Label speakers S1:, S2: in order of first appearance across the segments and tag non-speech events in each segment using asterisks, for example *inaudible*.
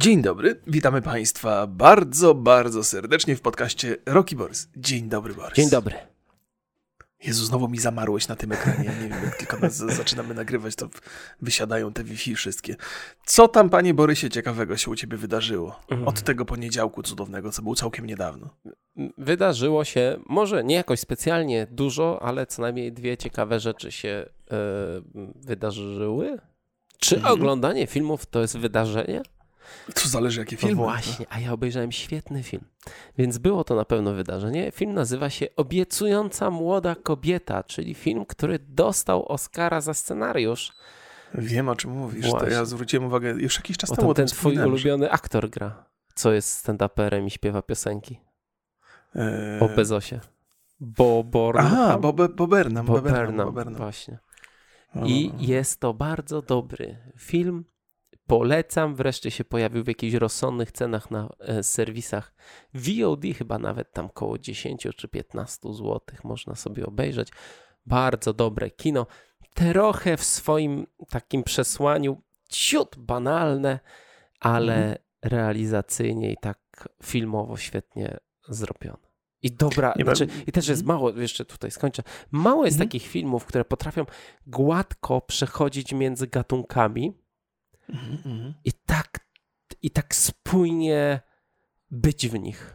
S1: Dzień dobry, witamy Państwa bardzo, bardzo serdecznie w podcaście Rocky Boris. Dzień dobry, Borys.
S2: Dzień dobry.
S1: Jezu, znowu mi zamarłeś na tym ekranie. Nie wiem, jak tylko nas zaczynamy nagrywać, to wysiadają te Wi-Fi wszystkie. Co tam, panie Borysie, ciekawego się u ciebie wydarzyło? Od tego poniedziałku cudownego, co był całkiem niedawno.
S2: Wydarzyło się, może nie jakoś specjalnie dużo, ale co najmniej dwie ciekawe rzeczy się e, wydarzyły. Czy
S1: Mhm.
S2: oglądanie filmów to jest wydarzenie?
S1: To zależy, jakie
S2: No
S1: filmy.
S2: właśnie, a ja obejrzałem świetny film, więc było to na pewno wydarzenie. Film nazywa się Obiecująca młoda kobieta, czyli film, który dostał Oscara za scenariusz.
S1: Wiem, o czym mówisz. To
S2: Właśnie.
S1: ja zwróciłem uwagę już jakiś czas
S2: Bo
S1: temu.
S2: ten twój
S1: wspominałem, że-
S2: ulubiony aktor gra, co jest stand-uperem i śpiewa piosenki
S1: Eee,
S2: o Bezosie. Bo.
S1: Aha, Burnham.
S2: Bo
S1: Bob Burnham,
S2: Burnham,
S1: Bob Burnham.
S2: właśnie.
S1: No,
S2: I
S1: no, no.
S2: jest to bardzo dobry film. Polecam. Wreszcie się pojawił w jakichś rozsądnych cenach na e, serwisach VOD, chyba nawet tam koło 10 czy 15 zł można sobie obejrzeć. Bardzo dobre kino. Trochę w swoim takim przesłaniu ciut banalne, ale
S1: Mhm.
S2: realizacyjnie i tak filmowo świetnie zrobione. I dobra,
S1: Nie
S2: znaczy, i też jest mało, jeszcze tutaj skończę, mało jest
S1: Mhm.
S2: takich filmów, które potrafią gładko przechodzić między gatunkami
S1: Mhm,
S2: i tak, i tak spójnie być w nich.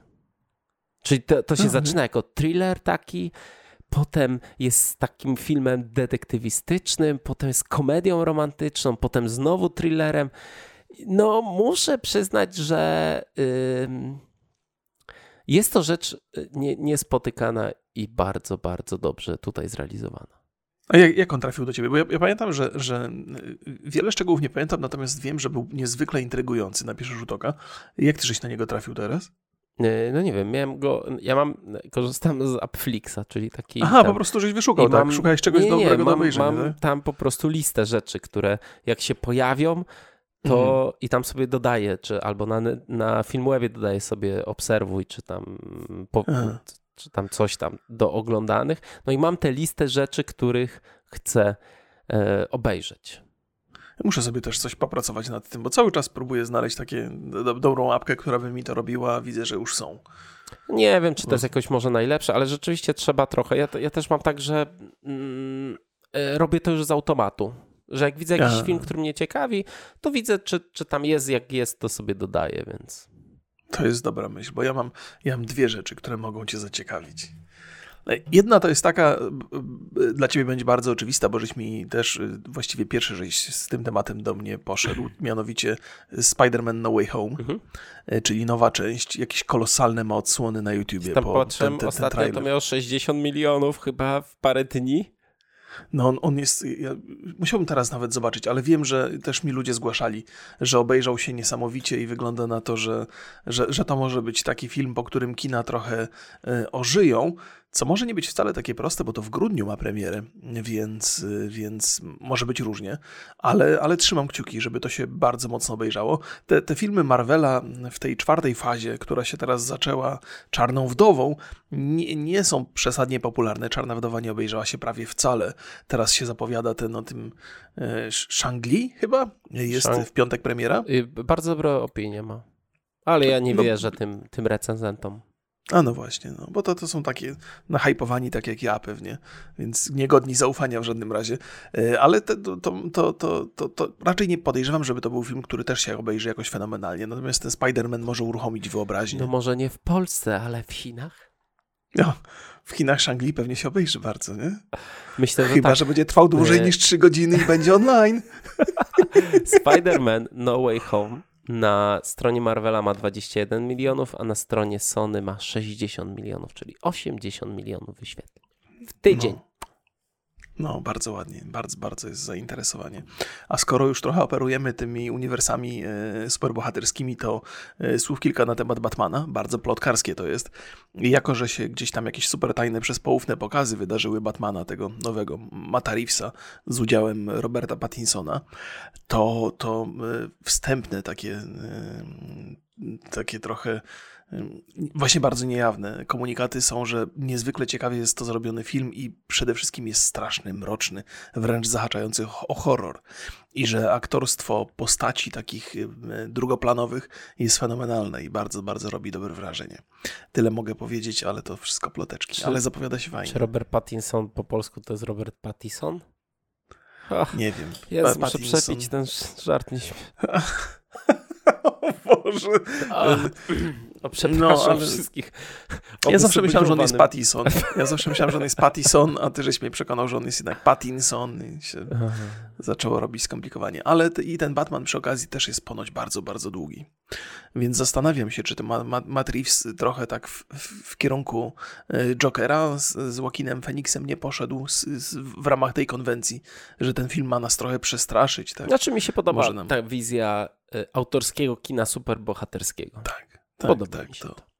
S2: Czyli to, to się
S1: Mhm.
S2: zaczyna jako thriller taki, potem jest takim filmem detektywistycznym, potem jest komedią romantyczną, potem znowu thrillerem. No, muszę przyznać, że ym, jest to rzecz y, nie, niespotykana i bardzo, bardzo dobrze tutaj zrealizowana.
S1: A jak, jak on trafił do ciebie? Bo ja, ja pamiętam, że, że y, wiele szczegółów nie pamiętam, natomiast wiem, że był niezwykle intrygujący na pierwszy rzut oka. Jak ty żeś na niego trafił teraz?
S2: Y, No nie wiem, miałem go, ja mam, korzystam z Appflixa, czyli taki...
S1: Aha,
S2: tam-
S1: po prostu żeś wyszukał, tak?
S2: mam-
S1: Szukałeś czegoś
S2: nie, nie,
S1: dobrego do
S2: mam,
S1: obejrzenia,
S2: mam
S1: tak?
S2: tam po prostu listę rzeczy, które jak się pojawią, to i tam sobie dodaję, czy albo na, na Filmwebie dodaję sobie obserwuj, czy tam, po. Czy tam coś tam do oglądanych. No i mam tę listę rzeczy, których chcę e, obejrzeć.
S1: Muszę sobie też coś popracować nad tym, bo cały czas próbuję znaleźć takie do, dobrą apkę, która by mi to robiła. Widzę, że już są.
S2: Nie wiem, czy to jest jakoś może najlepsze, ale rzeczywiście trzeba trochę. Ja, ja też mam tak, że mm, e, robię to już z automatu. Że jak widzę jakiś
S1: A.
S2: film, który mnie ciekawi, to widzę, czy, czy tam jest, jak jest, to sobie dodaję, więc.
S1: To jest dobra myśl, bo ja mam, ja mam dwie rzeczy, które mogą cię zaciekawić. Jedna to jest taka, dla ciebie będzie bardzo oczywista, bo żeś mi też y, właściwie pierwszy żeś z tym tematem do mnie poszedł, *clears throat* mianowicie Spider-Man No Way Home,
S2: Mhm.
S1: y, czyli nowa część, jakieś kolosalne ma odsłony na YouTubie.
S2: Tam
S1: po
S2: patrzyłem, ostatnio to miało 60 milionów chyba w parę dni.
S1: No on, on jest, ja musiałbym teraz nawet zobaczyć, ale wiem, że też mi ludzie zgłaszali, że obejrzał się niesamowicie i wygląda na to, że, że, że to może być taki film, po którym kina trochę e, ożyją, co może nie być wcale takie proste, bo to w grudniu ma premierę, więc, więc może być różnie, ale, ale trzymam kciuki, żeby to się bardzo mocno obejrzało. Te, te filmy Marvela w tej czwartej fazie, która się teraz zaczęła Czarną Wdową, nie, nie są przesadnie popularne. Czarna Wdowa nie obejrzała się prawie wcale. Teraz się zapowiada ten o tym e, Shang-Li chyba? Jest
S2: Shang-
S1: w piątek premiera.
S2: Y, Bardzo dobre opinie ma. Ale ja nie
S1: No-
S2: wierzę tym, tym recenzentom.
S1: A no właśnie, no, bo to, to są takie nahypowani tak jak ja pewnie, więc niegodni zaufania w żadnym razie. E, Ale te, to, to, to, to, to, raczej nie podejrzewam, żeby to był film, który też się obejrzy jakoś fenomenalnie. Natomiast ten Spider-Man może uruchomić wyobraźnię.
S2: No może nie w Polsce, ale w Chinach?
S1: No, w Chinach Shang-Li pewnie się obejrzy bardzo, nie?
S2: Myślę, że
S1: Chyba,
S2: tak.
S1: że będzie trwał dłużej niż 3 godziny i będzie online. *laughs*
S2: Spider-Man No Way Home na stronie Marvela ma 21 milionów, a na stronie Sony ma 60 milionów, czyli 80 milionów wyświetleń. W tydzień.
S1: No. No, bardzo ładnie, bardzo, bardzo jest zainteresowanie. A skoro już trochę operujemy tymi uniwersami e, superbohaterskimi, to e, słów kilka na temat Batmana. Bardzo plotkarskie to jest. I jako, że się gdzieś tam jakieś super tajne, przespoufne pokazy wydarzyły Batmana, tego nowego Mata Reevesa z udziałem Roberta Pattinsona, to, to e, wstępne takie e, takie trochę właśnie bardzo niejawne. Komunikaty są, że niezwykle ciekawie jest to zrobiony film i przede wszystkim jest straszny, mroczny, wręcz zahaczający o horror. I że aktorstwo postaci takich drugoplanowych jest fenomenalne i bardzo, bardzo robi dobre wrażenie. Tyle mogę powiedzieć, ale to wszystko ploteczki. Czy, ale zapowiada się fajnie.
S2: Czy Robert Pattinson po polsku to jest Robert Pattison?
S1: nie wiem.
S2: Jezu, muszę przepić ten żart nie *laughs*
S1: o Boże.
S2: O, przepraszam no, ale... wszystkich.
S1: Ja zawsze myślałem, że on jest Pattison. *laughs* Ja zawsze myślałem, że on jest Pattison, a ty żeś mnie przekonał, że on jest jednak Pattinson i się Aha. zaczęło robić skomplikowanie. Ale i ten Batman przy okazji też jest ponoć bardzo, bardzo długi. Więc zastanawiam się, czy ten Matt Reeves trochę tak w, w, kierunku y, Jokera z, z Joaquinem Phoenixem nie poszedł z, z, w ramach tej konwencji, że ten film ma nas trochę przestraszyć. Tak?
S2: Znaczy mi się podoba nam... ta wizja y, autorskiego kina superbohaterskiego.
S1: Tak. Tak, Podoba tak, mi się to. to.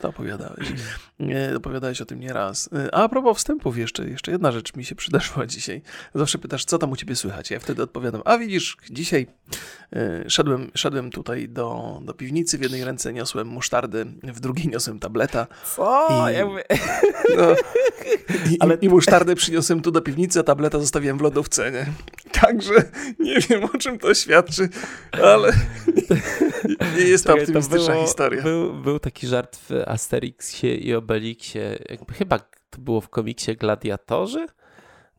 S1: To opowiadałeś. *clears throat* Opowiadałeś o tym nie raz. A, a propos wstępów jeszcze, jeszcze jedna rzecz mi się przydarzyła *laughs* dzisiaj. Zawsze pytasz, co tam u ciebie słychać? Ja wtedy odpowiadam, a widzisz, dzisiaj y, szedłem, szedłem tutaj do, do piwnicy, w jednej ręce niosłem musztardę, w drugiej niosłem tableta.
S2: Co? I, ja mówię...
S1: no, i, *laughs* Ale... i musztardę przyniosłem tu do piwnicy, a tableta zostawiłem w lodówce, nie? Także nie wiem, o czym to świadczy, ale *laughs* nie jest to optymistyczna było, historia.
S2: Był, był taki żart w Asterixie i Obelixie, jakby chyba to było w komiksie Gladiatorzy,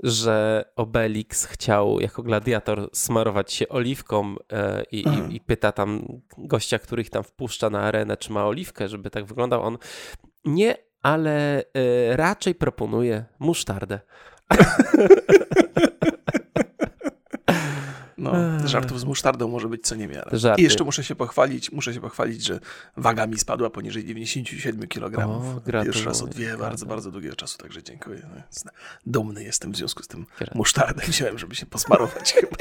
S2: że Obelix chciał jako gladiator smarować się oliwką e, i, i, i, pyta tam gościa, których tam wpuszcza na arenę, czy ma oliwkę, żeby tak wyglądał. On nie, ale e, raczej proponuje musztardę. *laughs*
S1: No, żartów z musztardą może być co niemiara. Żarty. I jeszcze muszę się pochwalić, muszę się pochwalić, że waga mi spadła poniżej 97 kg. Pierwszy raz od wie bardzo, bardzo długiego czasu, także dziękuję. No, dumny jestem w związku z tym musztardę wziąłem, żeby się posmarować *laughs* chyba.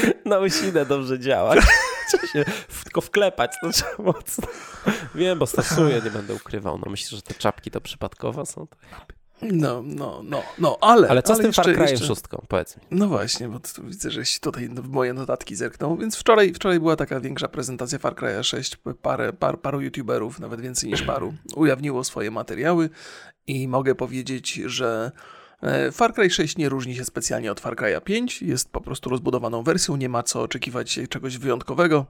S1: *laughs*
S2: Na łysinę dobrze działa. *laughs* Trzeba się tylko wklepać, to trzeba mocno. Wiem, bo stosuję, nie będę ukrywał. No myślę, że te czapki to przypadkowo są.
S1: No, no, no, no, ale...
S2: Ale co
S1: ale
S2: z tym jeszcze, Far Cry'em jeszcze... szóstką, powiedz mi.
S1: No właśnie, bo widzę, żeś tutaj w moje notatki zerknął, więc wczoraj, wczoraj była taka większa prezentacja Far Cry'a 6, parę, par, paru youtuberów, nawet więcej niż paru, *clears throat* ujawniło swoje materiały i mogę powiedzieć, że e, Far Cry 6 nie różni się specjalnie od Far Cry'a 5, jest po prostu rozbudowaną wersją, nie ma co oczekiwać czegoś wyjątkowego,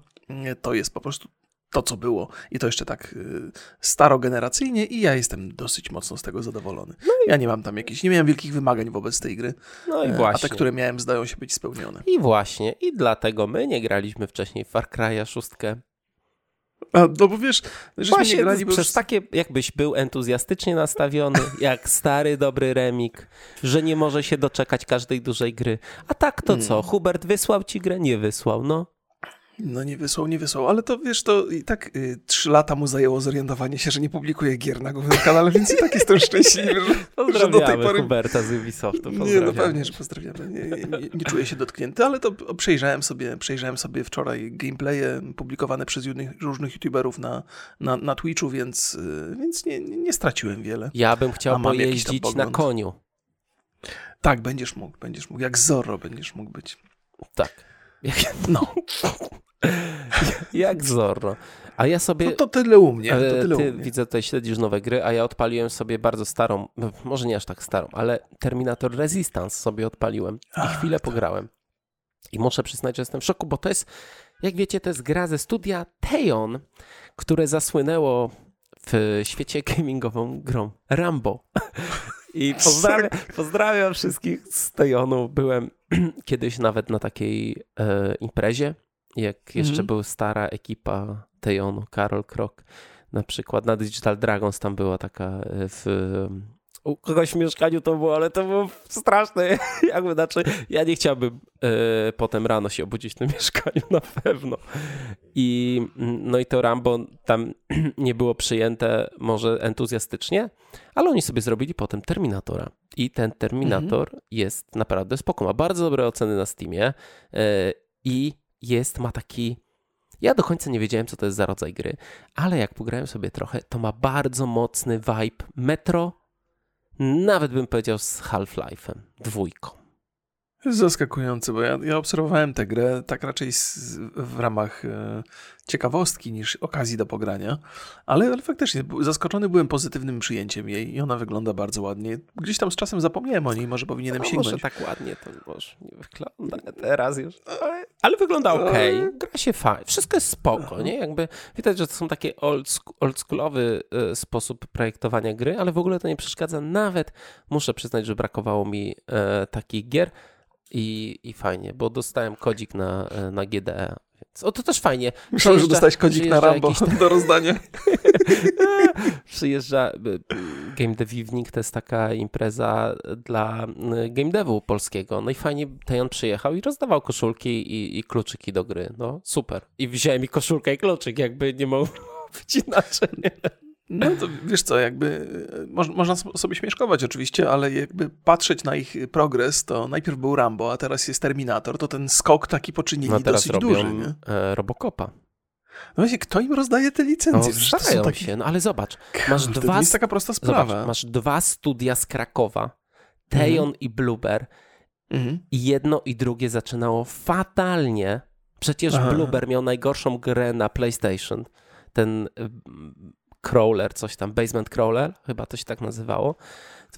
S1: to jest po prostu to, co było. I to jeszcze tak y, starogeneracyjnie i ja jestem dosyć mocno z tego zadowolony. No i... Ja nie mam tam jakichś, nie miałem wielkich wymagań wobec tej gry. No i właśnie. A te, które miałem, zdają się być spełnione.
S2: I właśnie. I dlatego my nie graliśmy wcześniej w Far Cry'a 6.
S1: A, no bo wiesz,
S2: Właśnie, nie grali, przez już... takie, jakbyś był entuzjastycznie nastawiony, *laughs* jak stary, dobry remik, że nie może się doczekać każdej dużej gry. A tak to hmm. co? Hubert wysłał ci grę? Nie wysłał, no.
S1: No nie wysłał, nie wysłał, ale to wiesz, to i tak y, trzy lata mu zajęło zorientowanie się, że nie publikuje gier na głównym kanale, więc i tak jestem szczęśliwy, że, że do tej pory...
S2: Huberta z Ubisoftu,
S1: Nie, no pewnie, że pozdrawiamy. Nie, nie, nie, nie, czuję się dotknięty, ale to przejrzałem sobie, przejrzałem sobie wczoraj gameplaye publikowane przez różnych youtuberów na, na, na Twitchu, więc, y, więc nie, nie straciłem wiele.
S2: Ja bym chciał pojeździć na koniu.
S1: Tak, będziesz mógł, będziesz mógł. Jak Zorro będziesz mógł być.
S2: Tak. No. *laughs* Jak Zorro. A ja sobie.
S1: No to tyle u mnie. To tyle
S2: ty
S1: u mnie.
S2: widzę tutaj śledzisz nowe gry, a ja odpaliłem sobie bardzo starą, no, może nie aż tak starą, ale Terminator Resistance sobie odpaliłem i chwilę pograłem. I muszę przyznać, że jestem w szoku, bo to jest, jak wiecie, to jest gra ze studia Teon, które zasłynęło w świecie gamingową grą Rambo. *laughs* I pozdrawiam, pozdrawiam wszystkich z Teonu. Byłem *clears throat* kiedyś nawet na takiej e, imprezie jak jeszcze mm -hmm. była stara ekipa Tejonu, Karol Krok na przykład, na Digital Dragons tam była taka e, w u kogoś w mieszkaniu to było, ale to było straszne. *laughs* Jakby, znaczy, ja nie chciałbym e, potem rano się obudzić w tym *laughs* mieszkaniu na pewno. I, no i to Rambo tam *clears throat* nie było przyjęte może entuzjastycznie, ale oni sobie zrobili potem Terminatora. I ten Terminator mhm. jest naprawdę spoko. Ma bardzo dobre oceny na Steamie e, i jest, ma taki. Ja do końca nie wiedziałem, co to jest za rodzaj gry, ale jak pograłem sobie trochę, to ma bardzo mocny vibe Metro, nawet bym powiedział z Half-Life'em, dwójką.
S1: Zaskakujące, bo ja, ja obserwowałem tę grę tak raczej z, w ramach e, ciekawostki niż okazji do pogrania, ale, ale faktycznie zaskoczony byłem pozytywnym przyjęciem jej i ona wygląda bardzo ładnie. Gdzieś tam z czasem zapomniałem o niej, może powinienem
S2: no,
S1: sięgnąć.
S2: Może tak ładnie to może nie wygląda teraz już. Ale, wygląda ok. Gra się fajnie. Wszystko jest spoko, nie? Jakby widać, że to są takie old, oldschoolowy e, sposób projektowania gry, ale w ogóle to nie przeszkadza. Nawet muszę przyznać, że brakowało mi e, takich gier i, i fajnie, bo dostałem kodzik na, e, na GDE. Więc, o, to też fajnie.
S1: Myślałem, że dostałeś kodzik na Rambo tam... do rozdania. *laughs*
S2: przyjeżdża Game Dev Evening, to jest taka impreza dla game devu polskiego. No i fajnie Tejon przyjechał i rozdawał koszulki i, i kluczyki do gry. No super. I wziąłem mi koszulkę i kluczyk, jakby nie mogło *laughs* być inaczej.
S1: No to wiesz co, jakby e, mo można sobie śmieszkować oczywiście, ale jakby patrzeć na ich progres, to najpierw był Rambo, a teraz jest Terminator, to ten skok taki poczynili no teraz dosyć
S2: robią
S1: duży. Nie?
S2: E, Robocopa.
S1: No właśnie, kto im rozdaje te licencje?
S2: No, starają takie... się, no ale zobacz, masz dwa...
S1: To jest taka prosta sprawa.
S2: Zobacz, masz dwa studia z Krakowa, Tejon mhm. i Blueber mhm. i jedno i drugie zaczynało fatalnie. Przecież Aha. Bluber miał najgorszą grę na PlayStation. Ten crawler, coś tam, basement crawler, chyba to się tak nazywało.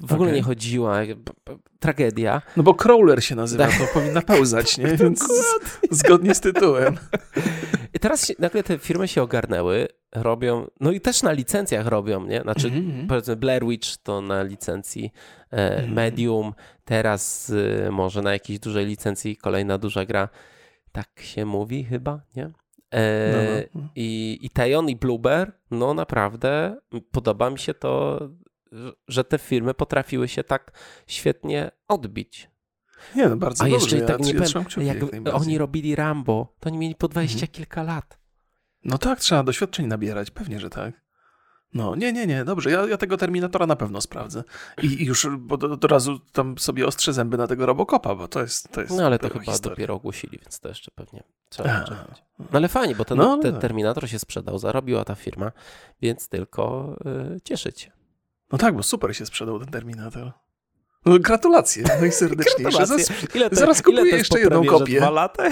S2: W ogóle nie chodziła, tragedia.
S1: No bo crawler się nazywa, tak. to powinna pełzać, nie? *laughs* Więc zgodnie z tytułem. *laughs*
S2: I teraz się, nagle te firmy się ogarnęły, robią, no i też na licencjach robią, nie? Znaczy, mm -hmm. powiedzmy Blair Witch to na licencji e, mm -hmm. Medium, teraz e, może na jakiejś dużej licencji kolejna duża gra. Tak się mówi chyba, nie? E, no, no. I, I Tejon i Blueber, no naprawdę podoba mi się to, że te firmy potrafiły się tak świetnie odbić.
S1: Nie, no bardzo
S2: A
S1: dobrze.
S2: jeszcze ja, tak nie powiem, jak oni robili Rambo, to oni mieli po dwadzieścia mhm. kilka lat.
S1: No tak, trzeba doświadczeń nabierać, pewnie, że tak. No, nie, nie, nie, dobrze, ja, ja tego Terminatora na pewno sprawdzę. I, i już od razu tam sobie ostrzę zęby na tego Robocopa, bo to jest to jest
S2: No ale to chyba historia. dopiero ogłosili, więc to jeszcze pewnie trzeba czekać. No ale fajnie, bo ten, no, ten no. Terminator się sprzedał, zarobiła ta firma, więc tylko yy, cieszyć się.
S1: No tak, bo super się sprzedał ten Terminator. No, gratulacje najserdeczniejsze. *laughs*
S2: Gratulacje. Ile to, Zaraz kupuję ile to jeszcze jedną kopię. Dwa lata?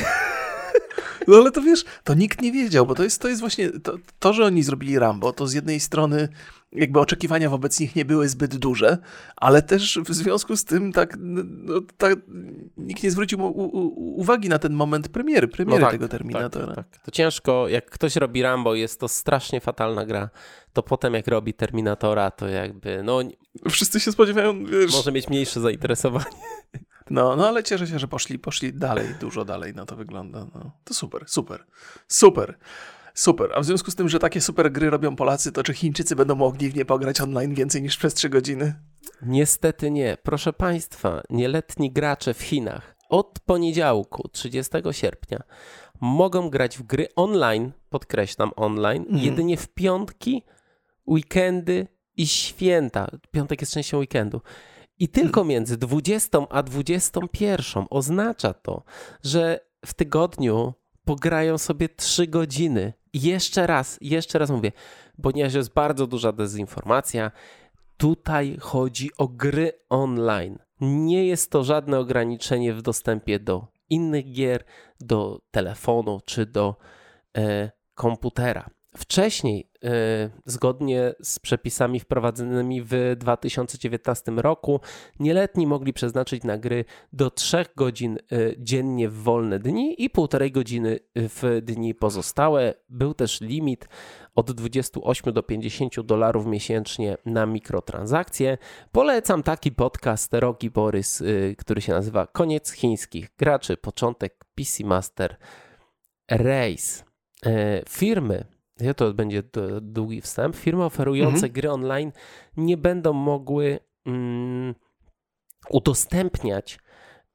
S1: No ale to wiesz, to nikt nie wiedział, bo to jest, to jest właśnie to, to, że oni zrobili Rambo, to z jednej strony jakby oczekiwania wobec nich nie były zbyt duże, ale też w związku z tym tak, no, tak nikt nie zwrócił u, u, uwagi na ten moment premiery, premiery no tak, tego Terminatora. Tak, tak,
S2: To ciężko, jak ktoś robi Rambo, jest to strasznie fatalna gra, to potem jak robi Terminatora, to jakby, no...
S1: Wszyscy się spodziewają, wiesz...
S2: Może mieć mniejsze zainteresowanie. *laughs*
S1: No, no ale cieszę się, że poszli, poszli dalej, dużo dalej na to wygląda. No, to super, super, super. Super. A w związku z tym, że takie super gry robią Polacy, to czy Chińczycy będą mogli w nie pograć online więcej niż przez 3 godziny?
S2: Niestety nie. Proszę Państwa, nieletni gracze w Chinach od poniedziałku, 30 sierpnia, mogą grać w gry online, podkreślam online, mm. jedynie w piątki, weekendy i święta. Piątek jest częścią weekendu. I tylko między 20 a 21 oznacza to, że w tygodniu pograją sobie 3 godziny. I jeszcze raz, jeszcze raz mówię, ponieważ jest bardzo duża dezinformacja, tutaj chodzi o gry online. Nie jest to żadne ograniczenie w dostępie do innych gier, do telefonu czy do e, komputera. Wcześniej, e, zgodnie z przepisami wprowadzonymi w 2019 roku, nieletni mogli przeznaczyć na gry do 3 godzin e, dziennie w wolne dni i 1,5 godziny w dni pozostałe. Był też limit od 28 do 50 dolarów miesięcznie na mikrotransakcje. Polecam taki podcast Rogi Borys, e, który się nazywa Koniec chińskich graczy, początek PC Master Race. Firmy ja to będzie długi wstęp, firmy oferujące mhm. gry online nie będą mogły mm, udostępniać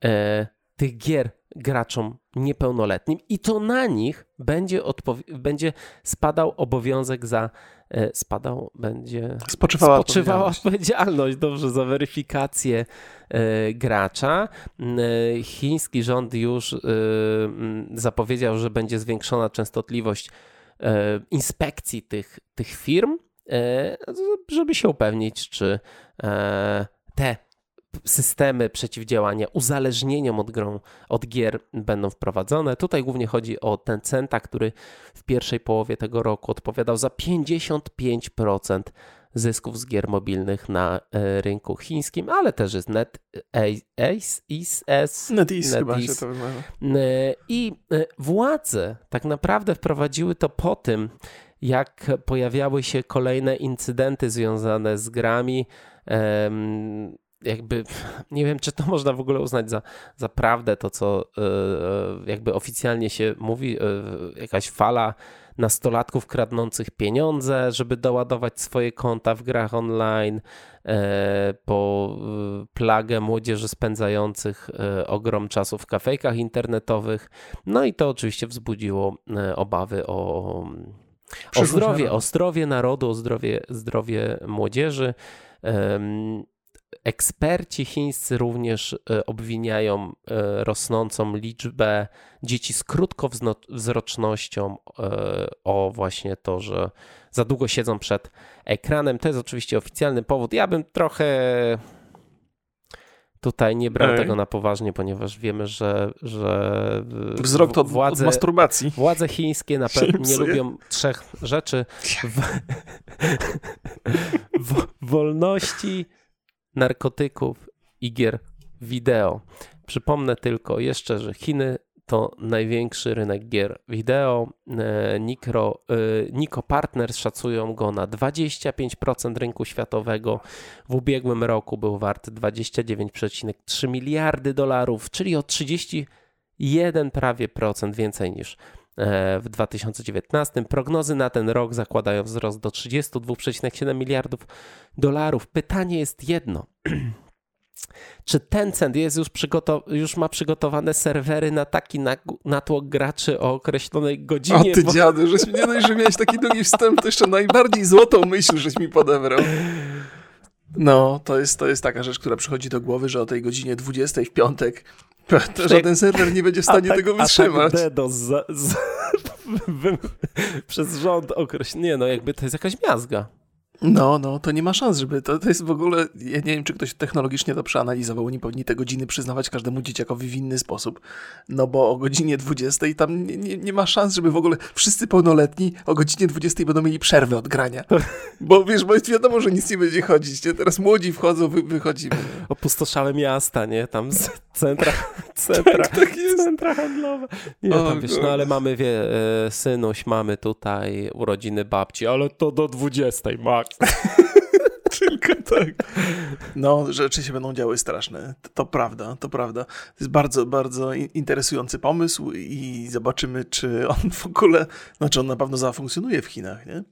S2: e, tych gier graczom niepełnoletnim i to na nich będzie, będzie spadał obowiązek za e, spadał, będzie
S1: spoczywała,
S2: spoczywała odpowiedzialność. odpowiedzialność, dobrze, za weryfikację e, gracza. E, chiński rząd już e, zapowiedział, że będzie zwiększona częstotliwość inspekcji tych, tych firm, e, żeby się upewnić, czy e, te systemy przeciwdziałania uzależnieniom od, grą, od gier będą wprowadzone. Tutaj głównie chodzi o Tencenta, który w pierwszej połowie tego roku odpowiadał za 55% zysków z gier mobilnych na e, rynku chińskim, ale też jest NetEase,
S1: NetEase, NetEase chyba się to
S2: e, I e, władze tak naprawdę wprowadziły to po tym, jak pojawiały się kolejne incydenty związane z grami, jakby nie wiem, czy to można w ogóle uznać za, za prawdę, to co jakby oficjalnie się mówi, jakaś fala nastolatków kradnących pieniądze, żeby doładować swoje konta w grach online, e, po e, plagę młodzieży spędzających e, ogrom czasu w kafejkach internetowych. No i to oczywiście wzbudziło obawy o, o zdrowie, o zdrowie narodu, o zdrowie, zdrowie młodzieży. Eksperci chińscy również e, obwiniają e, rosnącą liczbę dzieci z krótkowzrocznością e, o właśnie to, że za długo siedzą przed ekranem. To jest oczywiście oficjalny powód. Ja bym trochę tutaj nie brał Ej. tego na poważnie, ponieważ wiemy, że, że
S1: wzrok to władze, od masturbacji.
S2: Władze chińskie na pewno nie lubią trzech rzeczy: w, w, wolności, narkotyków i gier wideo. Przypomnę tylko jeszcze, że Chiny to największy rynek gier wideo. E, Nikro, e, Niko Partners szacują go na 25% rynku światowego. W ubiegłym roku był wart 29,3 miliardy dolarów, czyli o 31 prawie procent więcej niż w 2019. Prognozy na ten rok zakładają wzrost do 32,7 miliardów dolarów. Pytanie jest jedno. *clears throat* Czy Tencent jest już, przygotow- już ma przygotowane serwery na taki natłok graczy o określonej godzinie?
S1: O ty bo... dziadu, żeś mnie no, że miałeś taki długi wstęp, to jeszcze najbardziej złotą myśl, żeś mi podebrał. No, to jest, to jest taka rzecz, która przychodzi do głowy, że o tej godzinie 20 w piątek to *laughs* żaden serwer nie będzie w stanie atak, tego wytrzymać.
S2: Atak DDoS z, z, *laughs* przez rząd określony. Nie no, jakby to jest jakaś miazga.
S1: No, no, to nie ma szans, żeby to, to jest w ogóle, ja nie wiem, czy ktoś technologicznie to przeanalizował, nie powinni te godziny przyznawać każdemu dzieciakowi w inny sposób, no bo o godzinie 20 tam nie, nie, nie ma szans, żeby w ogóle wszyscy pełnoletni o godzinie 20 będą mieli przerwę od grania, *laughs* bo wiesz, bo jest wiadomo, że nic nie będzie chodzić, nie? teraz młodzi wchodzą, wy, wychodzimy.
S2: Opustoszałe miasta, nie, tam z centra, *laughs* centra, tak, tak centra handlowe. Nie, o, tam wiesz, no ale mamy, wie, e, synuś, mamy tutaj urodziny babci, ale to do 20, Max. *laughs*
S1: Tylko tak. No, rzeczy się będą działy straszne. To, to, prawda, to prawda. To jest bardzo, bardzo interesujący pomysł i zobaczymy, czy on w ogóle, znaczy on na pewno zafunkcjonuje w Chinach, nie?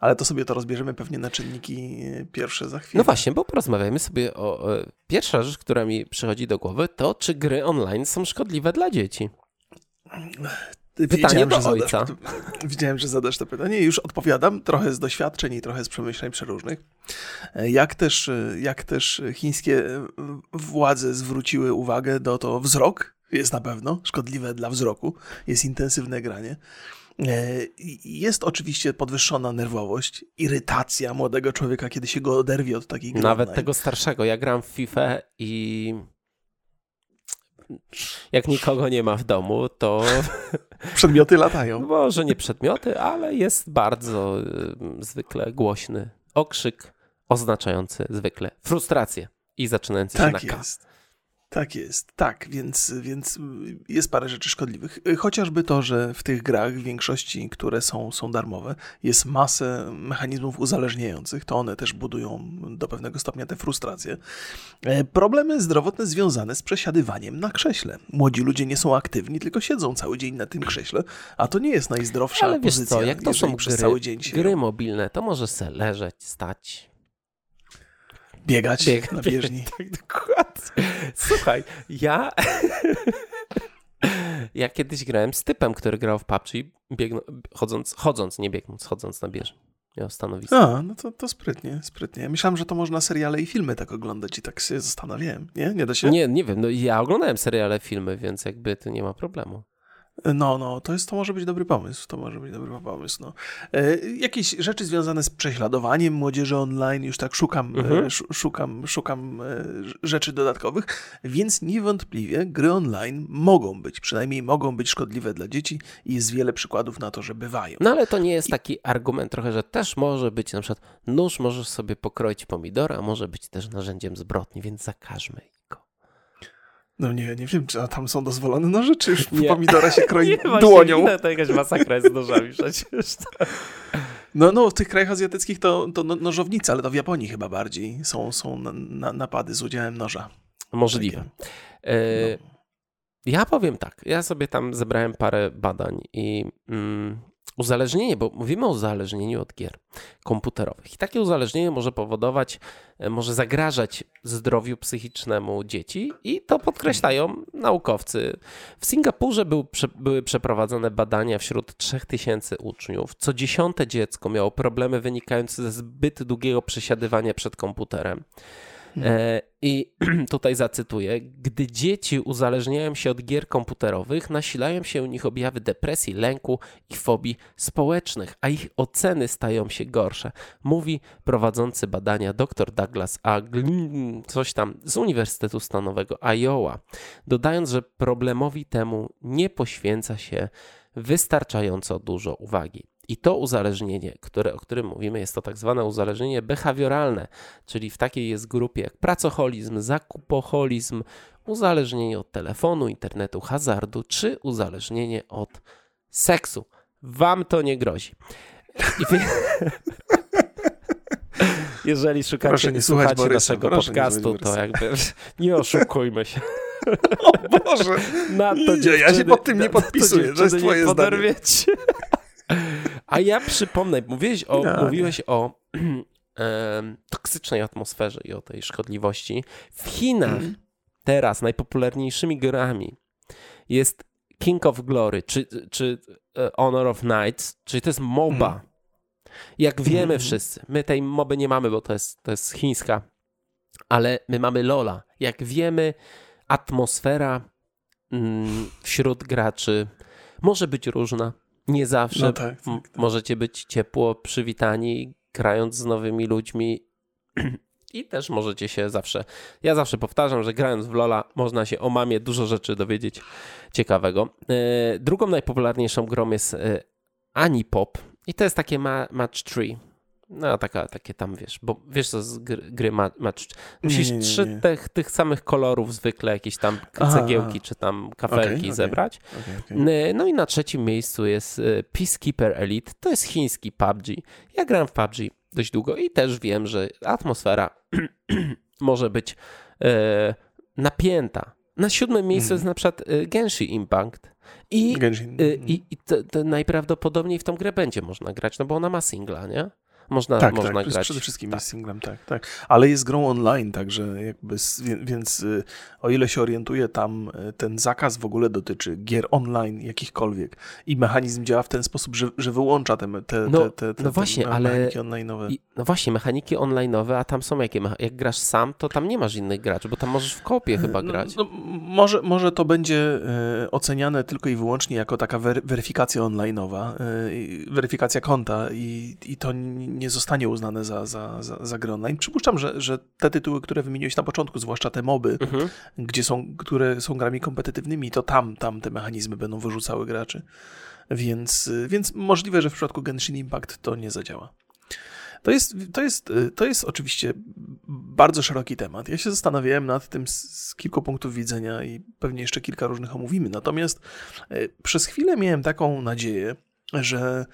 S1: Ale to sobie to rozbierzemy pewnie na czynniki pierwsze za chwilę.
S2: No właśnie, bo porozmawiamy sobie o, o... Pierwsza rzecz, która mi przychodzi do głowy, to czy gry online są szkodliwe dla dzieci? Pytanie do ojca. *laughs*
S1: widziałem, że zadasz to pytanie i już odpowiadam, trochę z doświadczeń i trochę z przemyśleń przeróżnych. Jak też, jak też chińskie władze zwróciły uwagę do to wzrok, jest na pewno szkodliwe dla wzroku, jest intensywne granie. Jest oczywiście podwyższona nerwowość, irytacja młodego człowieka, kiedy się go oderwie od takiej gry.
S2: Nawet tego starszego. Ja gram w FIFA i jak nikogo nie ma w domu, to. *laughs*
S1: Przedmioty latają.
S2: Może nie przedmioty, ale jest bardzo y, zwykle głośny okrzyk oznaczający zwykle frustrację i zaczynający
S1: tak
S2: się na K.
S1: Jest. Tak jest, tak, więc, więc jest parę rzeczy szkodliwych. Chociażby to, że w tych grach, w większości, które są, są darmowe, jest masę mechanizmów uzależniających, to one też budują do pewnego stopnia te frustracje. E, problemy zdrowotne związane z przesiadywaniem na krześle. Młodzi ludzie nie są aktywni, tylko siedzą cały dzień na tym krześle, a to nie jest najzdrowsza Ale wiesz pozycja, co, jak to są gry, cały dzień
S2: gry mobilne, to może se leżeć, stać,
S1: Biegać, biegać na bieżni. *laughs*
S2: tak, dokładnie. Słuchaj, ja... *laughs* ja kiedyś grałem z typem, który grał w PUBG, biegną, chodząc, chodząc, nie biegnąc, chodząc na bieżni. Miał stanowisko.
S1: A, no to, to sprytnie, sprytnie. Myślałem, że to można seriale i filmy tak oglądać i tak się zastanawiałem. Nie? Nie da się?
S2: Nie, nie wiem. No ja oglądałem seriale, filmy, więc jakby to nie ma problemu.
S1: No, no, to, jest, to może być dobry pomysł. To może być dobry pomysł. No. E, jakieś rzeczy związane z prześladowaniem młodzieży online, już tak szukam, e, mhm. e, szukam, szukam e, rzeczy dodatkowych, więc niewątpliwie gry online mogą być, przynajmniej mogą być szkodliwe dla dzieci i jest wiele przykładów na to, że bywają.
S2: No ale to nie jest taki argument trochę, że też może być na przykład nóż możesz sobie pokroić pomidora, a może być też narzędziem zbrodni, więc zakażmy
S1: no nie, nie wiem, czy tam są dozwolone noże, czy już nie. pomidora się kroi *laughs* nie, dłonią.
S2: Nie, to jakaś masakra jest z nożami przecież.
S1: No, no, w tych krajach azjatyckich to, to no, nożownice, ale to w Japonii chyba bardziej są, są na, na, napady z udziałem noża.
S2: Możliwe. E, no. Ja powiem tak, ja sobie tam zebrałem parę badań i mm, uzależnienie, bo mówimy o uzależnieniu od gier komputerowych. I takie uzależnienie może powodować, e, może zagrażać zdrowiu psychicznemu dzieci i to podkreślają naukowcy. W Singapurze był, były przeprowadzone badania wśród 3000 uczniów. Co dziesiąte dziecko miało problemy wynikające ze zbyt długiego przesiadywania przed komputerem. E, I *clears throat* tutaj zacytuję: Gdy dzieci uzależniają się od gier komputerowych, nasilają się u nich objawy depresji, lęku i fobii społecznych, a ich oceny stają się gorsze. Mówi prowadzący badania dr Douglas A. coś tam z Uniwersytetu Stanowego Iowa, dodając, że problemowi temu nie poświęca się wystarczająco dużo uwagi. I to uzależnienie, które, o którym mówimy, jest to tak zwane uzależnienie behawioralne, czyli w takiej jest grupie jak pracoholizm, zakupoholizm, uzależnienie od telefonu, internetu, hazardu, czy uzależnienie od seksu. Wam to nie grozi. Wy... *laughs* Jeżeli szukacie, proszę nie słuchać Borysa, naszego podcastu, to jakby *laughs* nie oszukujmy się. *laughs*
S1: O Boże, na to nie, ja się pod tym nie podpisuję, to jest twoje zdanie.
S2: A ja przypomnę, mówiłeś o, no, mówiłeś o *clears throat* e, toksycznej atmosferze i o tej szkodliwości. W Chinach mm. teraz najpopularniejszymi grami jest King of Glory, czy, czy e, Honor of Knights, czyli to jest MOBA. Mm. Jak wiemy mm. wszyscy, my tej moby nie mamy, bo to jest, to jest chińska, ale my mamy Lola. Jak wiemy, atmosfera mm, wśród graczy może być różna. Nie zawsze no tak, tak, tak. możecie być ciepło przywitani, grając z nowymi ludźmi. *clears throat* I też możecie się zawsze. Ja zawsze powtarzam, że grając w Lola można się o mamie dużo rzeczy dowiedzieć ciekawego. E, drugą najpopularniejszą grą jest e, Anipop. I to jest takie ma match tree. No, taka, takie tam, wiesz, bo wiesz co z gry, gry match. Musisz nie, nie, nie, trzy tych, tych samych kolorów zwykle, jakieś tam cegiełki aha. czy tam kafelki okay, zebrać. Okay, okay. No i na trzecim miejscu jest e, Peacekeeper Elite. To jest chiński PUBG. Ja gram w PUBG dość długo i też wiem, że atmosfera *clears throat* może być e, napięta. Na siódmym miejscu jest na przykład e, Genshin Impact. I, Genshin. E, i, i to, to najprawdopodobniej w tą grę będzie można grać, no bo ona ma singla, nie? Można,
S1: tak,
S2: można
S1: tak,
S2: grać.
S1: Przede wszystkim tak. jest singlem, tak, tak. Ale jest grą online, także jakby, więc y, o ile się orientuję, tam y, ten zakaz w ogóle dotyczy gier online jakichkolwiek i mechanizm działa w ten sposób, że, że wyłącza te, te,
S2: no,
S1: te, te,
S2: no właśnie, te mechaniki
S1: ale, online'owe.
S2: No właśnie, mechaniki online'owe, a tam są jakie? Jak grasz sam, to tam nie masz innych graczy, bo tam możesz w kopie e, chyba no, grać. No,
S1: może, może to będzie y, oceniane tylko i wyłącznie jako taka weryfikacja online'owa, weryfikacja konta i, i to nie zostanie uznane za, za, za, za grę online. Przypuszczam, że, że te tytuły, które wymieniłeś na początku, zwłaszcza te moby, mhm. gdzie są, które są grami kompetytywnymi, to tam, tam te mechanizmy będą wyrzucały graczy. Więc, więc możliwe, że w przypadku Genshin Impact to nie zadziała. To jest, to, jest, to jest oczywiście bardzo szeroki temat. Ja się zastanawiałem nad tym z, z, kilku punktów widzenia i pewnie jeszcze kilka różnych omówimy. Natomiast e, przez chwilę miałem taką nadzieję, że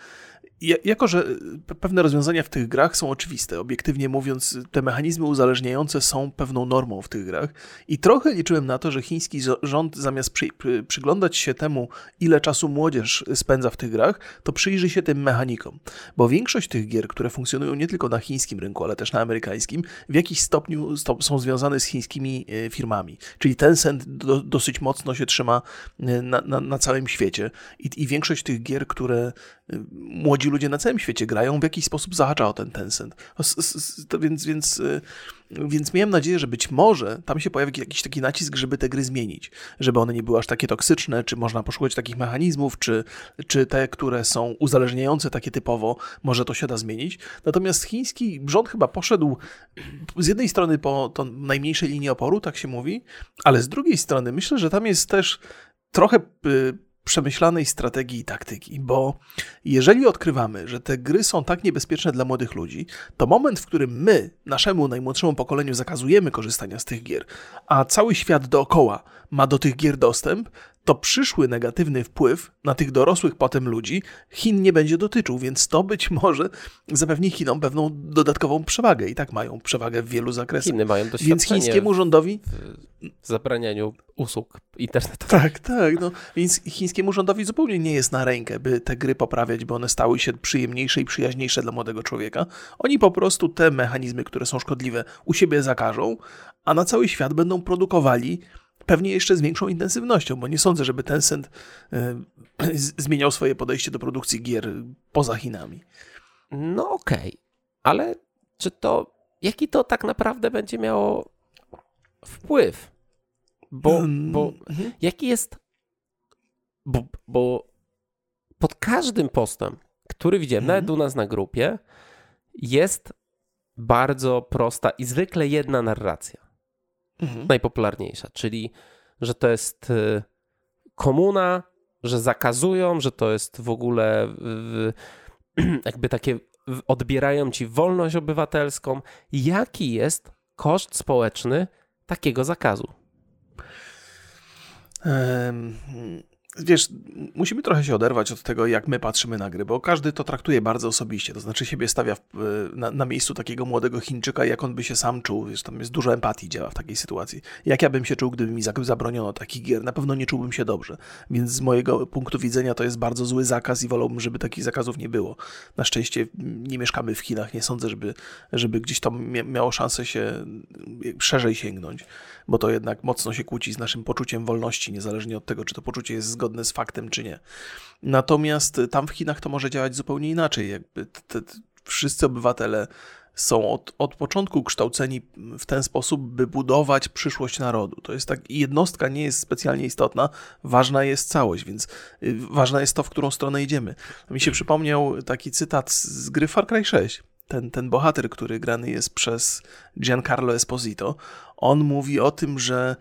S1: jako, że y, pewne rozwiązania w tych grach są oczywiste, obiektywnie mówiąc, te mechanizmy uzależniające są pewną normą w tych grach i trochę liczyłem na to, że chiński rząd zamiast przy, przyglądać się temu, ile czasu młodzież spędza w tych grach, to przyjrzy się tym mechanikom. Bo większość tych gier, które funkcjonują nie tylko na chińskim rynku, ale też na amerykańskim, w jakiś stopniu są związane z chińskimi e, firmami. Czyli Tencent do, dosyć mocno się trzyma e, na, na, na całym świecie I, i większość tych gier, które młodzi ludzie na całym świecie grają, w jakiś sposób zahacza o ten Tencent. Więc, więc, y, więc miałem nadzieję, że być może tam się pojawi jakiś taki nacisk, żeby te gry zmienić, żeby one nie były aż takie toksyczne, czy można poszukać takich mechanizmów, czy, czy te, które są uzależniające takie typowo, może to się da zmienić. Natomiast chiński rząd chyba poszedł z jednej strony po to najmniejszej linii oporu, tak się mówi, ale z drugiej strony myślę, że tam jest też trochę y, przemyślanej strategii i taktyki, bo jeżeli odkrywamy, że te gry są tak niebezpieczne dla młodych ludzi, to moment, w którym my, naszemu najmłodszemu pokoleniu zakazujemy korzystania z tych gier, a cały świat dookoła ma do tych gier dostęp, to przyszły negatywny wpływ na tych dorosłych potem ludzi Chin nie będzie dotyczył, więc to być może zapewni Chinom pewną dodatkową przewagę. I tak mają przewagę w wielu zakresach.
S2: Chiny mają doświadczenie
S1: Więc chińskiemu rządowi...
S2: W zabranianiu usług internetowych.
S1: Tak, tak. No. Więc chińskiemu rządowi zupełnie nie jest na rękę, by te gry poprawiać, by one stały się przyjemniejsze i przyjaźniejsze dla młodego człowieka. Oni po prostu te mechanizmy, które są szkodliwe, u siebie zakażą, a na cały świat będą produkowali pewnie jeszcze z większą intensywnością, bo nie sądzę, żeby Tencent y, zmieniał swoje podejście do produkcji gier poza Chinami.
S2: No okej, okay. ale czy to, jaki to tak naprawdę będzie miało wpływ? Bo, bo mhm. jaki jest, bo, bo pod każdym postem, który widziałem, nawet mhm. u nas na grupie, jest bardzo prosta i zwykle jedna narracja mhm. najpopularniejsza, czyli że to jest y, komuna, że zakazują, że to jest w ogóle *clears throat* jakby takie odbierają ci wolność obywatelską. Jaki jest koszt społeczny takiego zakazu?
S1: Wiesz, musimy trochę się oderwać od tego, jak my patrzymy na gry, bo każdy to traktuje bardzo osobiście, to znaczy siebie stawia w, na, na, miejscu takiego młodego Chińczyka, jak on by się sam czuł, wiesz, tam jest dużo empatii działa w takiej sytuacji. Jak ja bym się czuł, gdyby mi zabroniono takich gier? Na pewno nie czułbym się dobrze, więc z mojego punktu widzenia to jest bardzo zły zakaz i wolałbym, żeby takich zakazów nie było. Na szczęście nie mieszkamy w Chinach, nie sądzę, żeby, żeby gdzieś tam miało szansę się szerzej sięgnąć, bo to jednak mocno się kłóci z naszym poczuciem wolności, niezależnie od tego, czy to poczucie jest zgodne z faktem, czy nie. Natomiast tam w Chinach to może działać zupełnie inaczej. Jakby te, te, wszyscy obywatele są od, od początku kształceni w ten sposób, by budować przyszłość narodu. To jest tak, jednostka nie jest specjalnie istotna, ważna jest całość, więc y, ważna jest to, w którą stronę idziemy. Mi się przypomniał taki cytat z gry Far Cry 6. Ten, ten bohater, który grany jest przez Giancarlo Esposito, on mówi o tym, że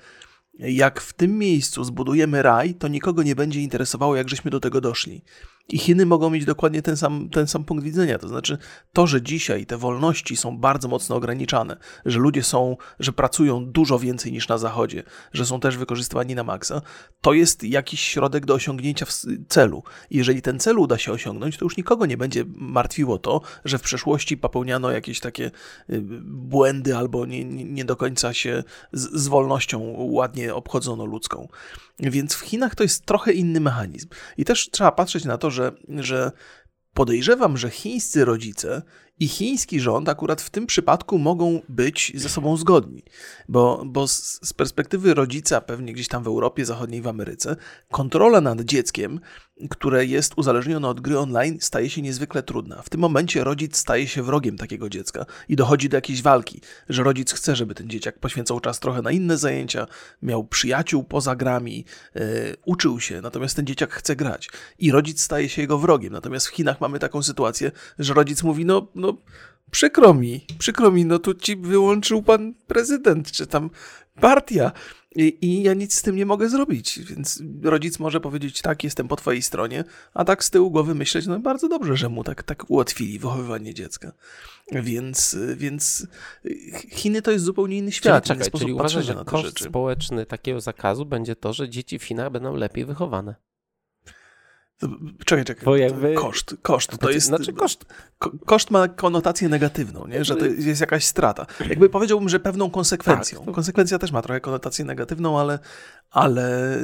S1: jak w tym miejscu zbudujemy raj, to nikogo nie będzie interesowało, jak żeśmy do tego doszli. I Chiny mogą mieć dokładnie ten sam, ten sam punkt widzenia. To znaczy, to, że dzisiaj te wolności są bardzo mocno ograniczane, że ludzie są, że pracują dużo więcej niż na Zachodzie, że są też wykorzystywani na maksa, to jest jakiś środek do osiągnięcia celu. I jeżeli ten cel uda się osiągnąć, to już nikogo nie będzie martwiło to, że w przeszłości popełniano jakieś takie y, błędy albo nie, nie do końca się z, z wolnością ładnie obchodzono ludzką. Więc w Chinach to jest trochę inny mechanizm. I też trzeba patrzeć na to, że, że podejrzewam, że chińscy rodzice i chiński rząd akurat w tym przypadku mogą być ze sobą zgodni, bo, bo z, z perspektywy rodzica, pewnie gdzieś tam w Europie Zachodniej, w Ameryce, kontrola nad dzieckiem które jest uzależnione od gry online, staje się niezwykle trudna. W tym momencie rodzic staje się wrogiem takiego dziecka i dochodzi do jakiejś walki, że rodzic chce, żeby ten dzieciak poświęcał czas trochę na inne zajęcia, miał przyjaciół poza grami, yy, uczył się, natomiast ten dzieciak chce grać i rodzic staje się jego wrogiem. Natomiast w Chinach mamy taką sytuację, że rodzic mówi: No, no przykro mi, przykro mi, no tu ci wyłączył pan prezydent, czy tam partia. I, I, ja nic z tym nie mogę zrobić, więc rodzic może powiedzieć, tak, jestem po twojej stronie, a tak z tyłu głowy myśleć, no bardzo dobrze, że mu tak, tak ułatwili wychowywanie dziecka. Więc, więc Chiny to jest zupełnie inny świat.
S2: Czyli, czekaj, czyli uważasz, że koszt rzeczy. społeczny takiego zakazu będzie to, że dzieci w Chinach będą lepiej wychowane?
S1: Czekaj, czekaj. Bo jakby... Koszt, koszt. To znaczy, jest, znaczy koszt. koszt ma konotację negatywną, nie? że to jest jakaś strata. Jakby powiedziałbym, że pewną konsekwencją. Tak, to... Konsekwencja też ma trochę konotację negatywną, ale, ale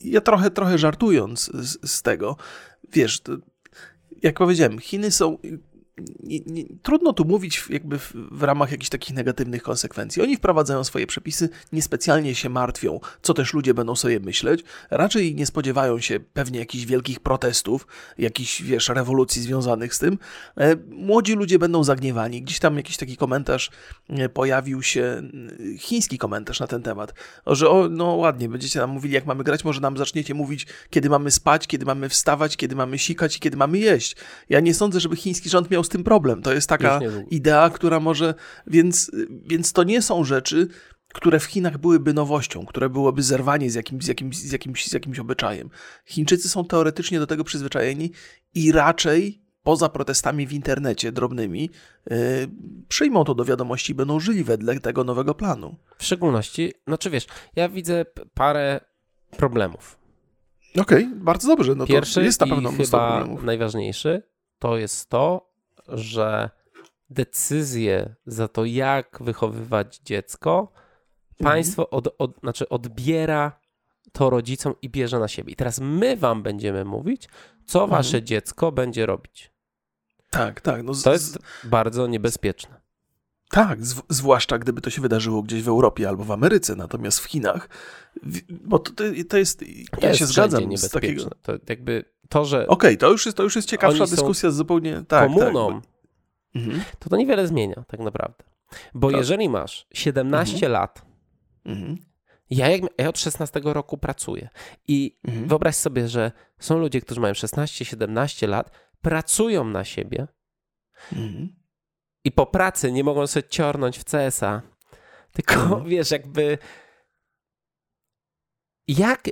S1: ja trochę, trochę żartując z, z tego, wiesz, jak powiedziałem, Chiny są nie, nie, trudno tu mówić jakby w, w, ramach jakichś takich negatywnych konsekwencji. Oni wprowadzają swoje przepisy, niespecjalnie się martwią, co też ludzie będą sobie myśleć. Raczej nie spodziewają się pewnie jakichś wielkich protestów, jakichś, wiesz, rewolucji związanych z tym. E, młodzi ludzie będą zagniewani. Gdzieś tam jakiś taki komentarz e, pojawił się, chiński komentarz na ten temat, że o, no ładnie, będziecie nam mówili, jak mamy grać, może nam zaczniecie mówić, kiedy mamy spać, kiedy mamy wstawać, kiedy mamy sikać i kiedy mamy jeść. Ja nie sądzę, żeby chiński rząd miał z tym problem. To jest taka idea, która może. Więc, więc to nie są rzeczy, które w Chinach byłyby nowością, które byłoby zerwanie z jakimś, z, jakimś, z, jakimś, z jakimś obyczajem. Chińczycy są teoretycznie do tego przyzwyczajeni i raczej poza protestami w internecie drobnymi, yy, przyjmą to do wiadomości i będą żyli wedle tego nowego planu.
S2: W szczególności, znaczy wiesz, ja widzę parę problemów.
S1: Okej, okay, bardzo dobrze. No
S2: Pierwszy
S1: jest
S2: na pewno i chyba najważniejszy to jest to, że decyzje za to, jak wychowywać dziecko, mhm. państwo od, od, znaczy odbiera to rodzicom i bierze na siebie. I teraz my wam będziemy mówić, co mhm. wasze dziecko będzie robić.
S1: Tak, tak. No
S2: z, to jest bardzo niebezpieczne.
S1: Tak, zwłaszcza gdyby to się wydarzyło gdzieś w Europie albo w Ameryce, natomiast w Chinach, bo to, to jest, ja
S2: jest
S1: się zgadzam z takiego...
S2: To jakby to, że...
S1: Okej, okay, to, już jest, to już jest ciekawsza dyskusja zupełnie... Tak, tak
S2: komuną, tak, bo... mhm. to to niewiele zmienia tak naprawdę. Bo tak. jeżeli masz 17 mhm. lat, mhm. ja, jak, ja od 16 roku pracuję i mhm. wyobraź sobie, że są ludzie, którzy mają 16-17 lat, pracują na siebie mhm. I po pracy nie mogą sobie ciornąć w CSa. Tylko mhm. *laughs* wiesz, jakby jak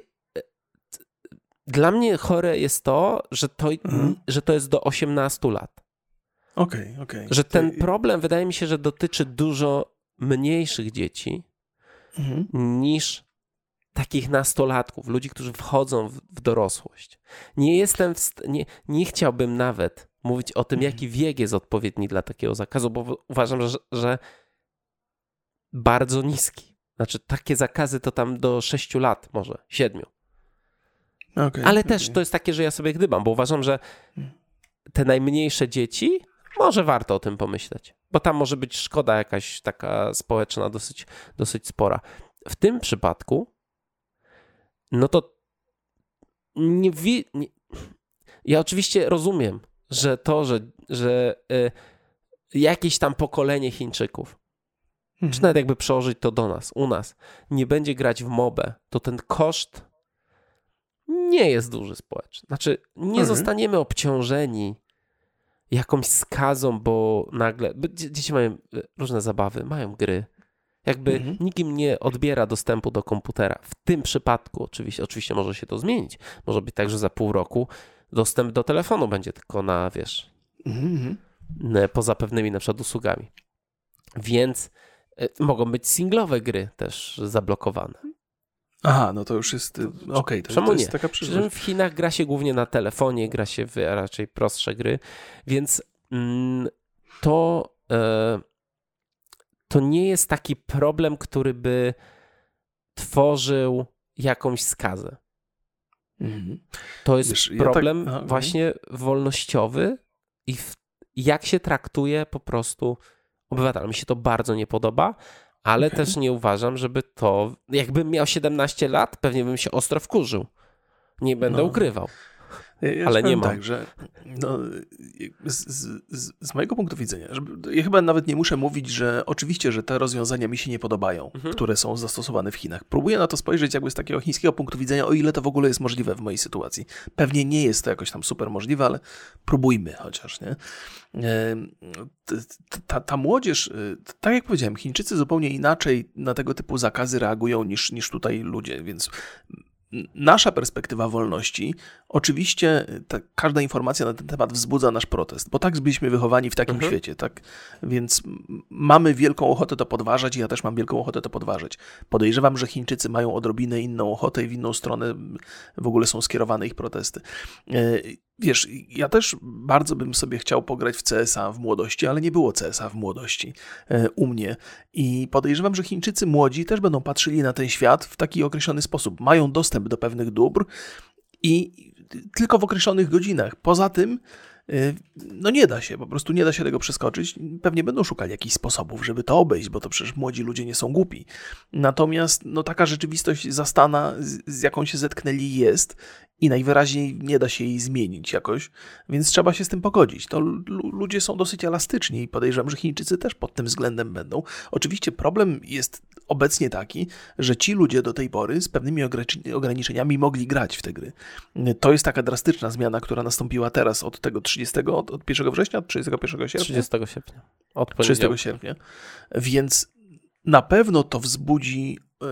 S2: dla mnie chore jest to, że to, mhm. że to jest do 18 lat.
S1: Okej, okay, okej.
S2: Okay. Że ten problem wydaje mi się, że dotyczy dużo mniejszych dzieci mhm. niż takich nastolatków, ludzi, którzy wchodzą w, w dorosłość. Nie jestem, w, nie, nie chciałbym nawet mówić o tym, mhm. jaki wiek jest odpowiedni dla takiego zakazu, bo uważam, że, że bardzo niski. Znaczy, takie zakazy to tam do 6 lat, może 7. Okay, Ale okay. też to jest takie, że ja sobie gdybam, bo uważam, że te najmniejsze dzieci, może warto o tym pomyśleć, bo tam może być szkoda jakaś taka społeczna dosyć, dosyć spora. W tym przypadku no to nie, wi- nie ja oczywiście rozumiem, że to, że, że y, jakieś tam pokolenie Chińczyków, mhm. czy nawet jakby przełożyć to do nas, u nas, nie będzie grać w mobę, to ten koszt nie jest duży społecznie. Znaczy, nie mhm. zostaniemy obciążeni jakąś skazą, bo nagle. Dzieci mają y, różne zabawy, mają gry, jakby mhm. nikt im nie odbiera dostępu do komputera. W tym przypadku oczywiście, oczywiście może się to zmienić. Może być tak, że za pół roku dostęp do telefonu będzie tylko na, wiesz, mhm. poza pewnymi na przykład usługami. Więc y, mogą być singlowe gry też zablokowane.
S1: Aha, no to już jest. Y, okej, okay, to, to
S2: jest
S1: nie? taka przyszłość.
S2: W Chinach gra się głównie na telefonie, gra się w raczej prostsze gry, więc mm, to. E, to nie jest taki problem, który by tworzył jakąś skazę. Mhm. To jest Wiesz, problem ja tak... właśnie wolnościowy i w, jak się traktuje po prostu obywatel. Mi się to bardzo nie podoba, ale okay. też nie uważam, żeby to. Jakbym miał 17 lat, pewnie bym się ostro wkurzył. Nie będę no. ukrywał.
S1: Ja
S2: ale nie
S1: ma. tak, że no, z, z, z, mojego punktu widzenia, żeby, ja chyba nawet nie muszę mówić, że oczywiście, że te rozwiązania mi się nie podobają, mhm. które są zastosowane w Chinach. Próbuję na to spojrzeć jakby z takiego chińskiego punktu widzenia, o ile to w ogóle jest możliwe w mojej sytuacji. Pewnie nie jest to jakoś tam super możliwe, ale próbujmy chociaż, nie? Ta, ta młodzież, y, tak jak powiedziałem, Chińczycy zupełnie inaczej na tego typu zakazy reagują niż, niż tutaj ludzie, więc nasza perspektywa wolności, oczywiście ta, każda informacja na ten temat wzbudza nasz protest, bo tak byliśmy wychowani w takim mhm. świecie, tak? Więc mamy wielką ochotę to podważać i ja też mam wielką ochotę to podważać. Podejrzewam, że Chińczycy mają odrobinę inną ochotę i w inną stronę w ogóle są skierowane ich protesty. E, Wiesz, ja też bardzo bym sobie chciał pograć w CSA w młodości, ale nie było CSA w młodości e, u mnie. I podejrzewam, że Chińczycy młodzi też będą patrzyli na ten świat w taki określony sposób. Mają dostęp do pewnych dóbr i tylko w określonych godzinach. Poza tym y, no nie da się, po prostu nie da się tego przeskoczyć. Pewnie będą szukali jakichś sposobów, żeby to obejść, bo to przecież młodzi ludzie nie są głupi. Natomiast no, taka rzeczywistość zastana, z, jaką się zetknęli, jest i najwyraźniej nie da się jej zmienić jakoś, więc trzeba się z tym pogodzić. To ludzie są dosyć elastyczni i podejrzewam, że Chińczycy też pod tym względem będą. Oczywiście problem jest obecnie taki, że ci ludzie do tej pory z pewnymi ograniczeniami mogli grać w te gry. To jest taka drastyczna zmiana, która nastąpiła teraz od tego 30, od, od 1 września, od 31 sierpnia?
S2: 30 sierpnia.
S1: Od 30 sierpnia. Więc na pewno to wzbudzi y,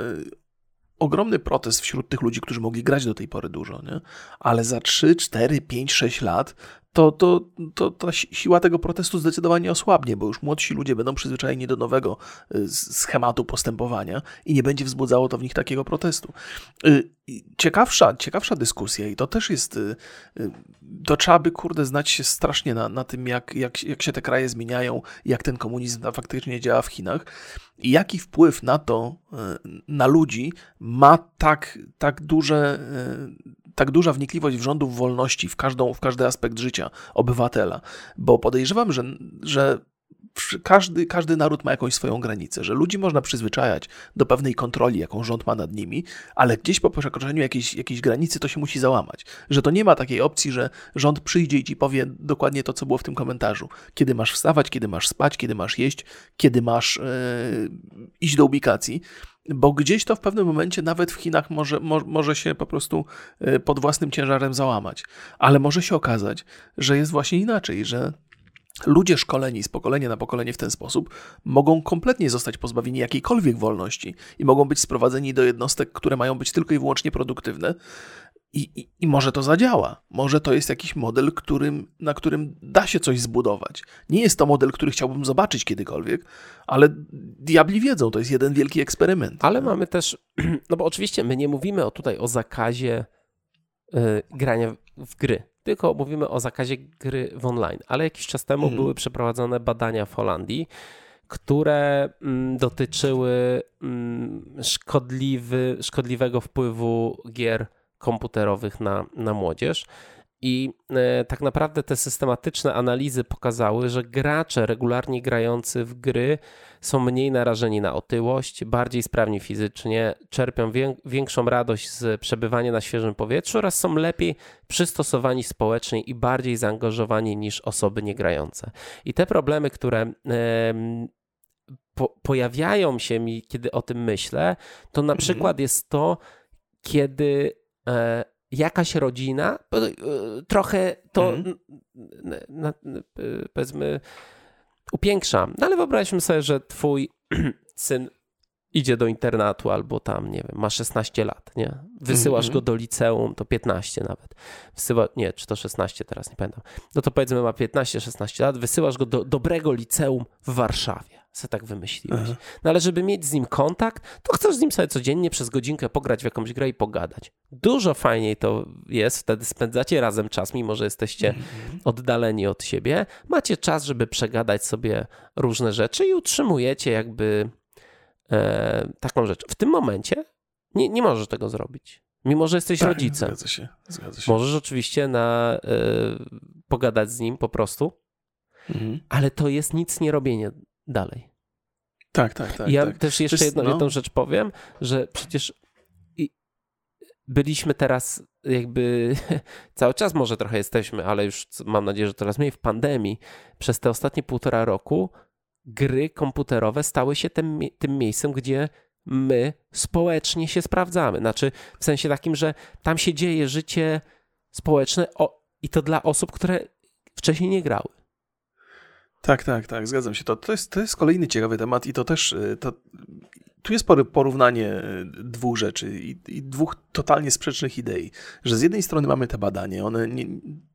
S1: ogromny protest wśród tych ludzi, którzy mogli grać do tej pory dużo, nie? ale za 3, 4, 5, 6 lat to, to, to ta siła tego protestu zdecydowanie osłabnie, bo już młodsi ludzie będą przyzwyczajeni do nowego y, schematu postępowania i nie będzie wzbudzało to w nich takiego protestu. Y, ciekawsza, ciekawsza dyskusja i to też jest, y, to trzeba by, kurde, znać się strasznie na, na tym, jak, jak, jak się te kraje zmieniają, jak ten komunizm faktycznie działa w Chinach i jaki wpływ na to, na ludzi ma tak, tak duże tak duża wnikliwość w rządów wolności w, każdą, w każdy aspekt życia obywatela, bo podejrzewam, że, że każdy, każdy naród ma jakąś swoją granicę, że ludzi można przyzwyczajać do pewnej kontroli, jaką rząd ma nad nimi, ale gdzieś po przekroczeniu jakiejś, jakiejś granicy to się musi załamać. Że to nie ma takiej opcji, że rząd przyjdzie i ci powie dokładnie to, co było w tym komentarzu. Kiedy masz wstawać, kiedy masz spać, kiedy masz jeść, kiedy masz yy, iść do ubikacji bo gdzieś to w pewnym momencie nawet w Chinach może, mo, może się po prostu y, pod własnym ciężarem załamać. Ale może się okazać, że jest właśnie inaczej, że ludzie szkoleni z pokolenia na pokolenie w ten sposób mogą kompletnie zostać pozbawieni jakiejkolwiek wolności i mogą być sprowadzeni do jednostek, które mają być tylko i wyłącznie produktywne, i, i, I, może to zadziała. Może to jest jakiś model, którym, na którym da się coś zbudować. Nie jest to model, który chciałbym zobaczyć kiedykolwiek, ale diabli wiedzą, to jest jeden wielki eksperyment.
S2: Ale mamy też, *clears throat* no bo oczywiście my nie mówimy o, tutaj o zakazie y, grania w gry, tylko mówimy o zakazie gry w online. Ale jakiś czas temu mhm. były przeprowadzone badania w Holandii, które mm, dotyczyły mm, szkodliwy, szkodliwego wpływu gier komputerowych na, na młodzież. I e, tak naprawdę te systematyczne analizy pokazały, że gracze regularnie grający w gry są mniej narażeni na otyłość, bardziej sprawni fizycznie, czerpią większą radość z przebywania na świeżym powietrzu oraz są lepiej przystosowani społecznie i bardziej zaangażowani niż osoby niegrające. I te problemy, które po, pojawiają się mi, kiedy o tym myślę, to na mhm. przykład jest to, kiedy jakaś rodzina, e, trochę to mm. powiedzmy upiększam, no ale wyobraźmy sobie, że twój *clears throat* syn idzie do internatu albo tam, nie wiem, ma 16 lat, nie? Wysyłasz mm -hmm. go do liceum, to 15 nawet. Wysyła, nie, czy to 16 teraz, nie pamiętam. No to powiedzmy ma 15-16 lat, wysyłasz go do dobrego liceum w Warszawie se tak wymyśliłeś. Aha. No ale żeby mieć z nim kontakt, to chcesz z nim sobie codziennie przez godzinkę pograć w jakąś grę i pogadać. Dużo fajniej to jest, wtedy spędzacie razem czas, mimo że jesteście mhm. oddaleni od siebie. Macie czas, żeby przegadać sobie różne rzeczy i utrzymujecie jakby e, taką rzecz. W tym momencie nie, nie możesz tego zrobić. Mimo, że jesteś tak, rodzicem.
S1: Zgadza się, zgadza się.
S2: Możesz oczywiście na, e, pogadać z nim po prostu, mhm. ale to jest nic nie robienie dalej.
S1: Tak, tak, tak.
S2: Ja
S1: tak.
S2: też jeszcze jest, jedno, no... jedną rzecz powiem, że przecież byliśmy teraz jakby *laughs* cały czas może trochę jesteśmy, ale już mam nadzieję, że coraz mniej w pandemii. Przez te ostatnie półtora roku gry komputerowe stały się tym, tym miejscem, gdzie my społecznie się sprawdzamy. Znaczy w sensie takim, że tam się dzieje życie społeczne o, i to dla osób, które wcześniej nie grały.
S1: Tak, tak, tak, zgadzam się. To, to, jest, to jest kolejny ciekawy temat i to też, y, to, tu jest porównanie y, dwóch rzeczy i, i, dwóch totalnie sprzecznych idei, że z jednej strony mamy te badania, one, nie,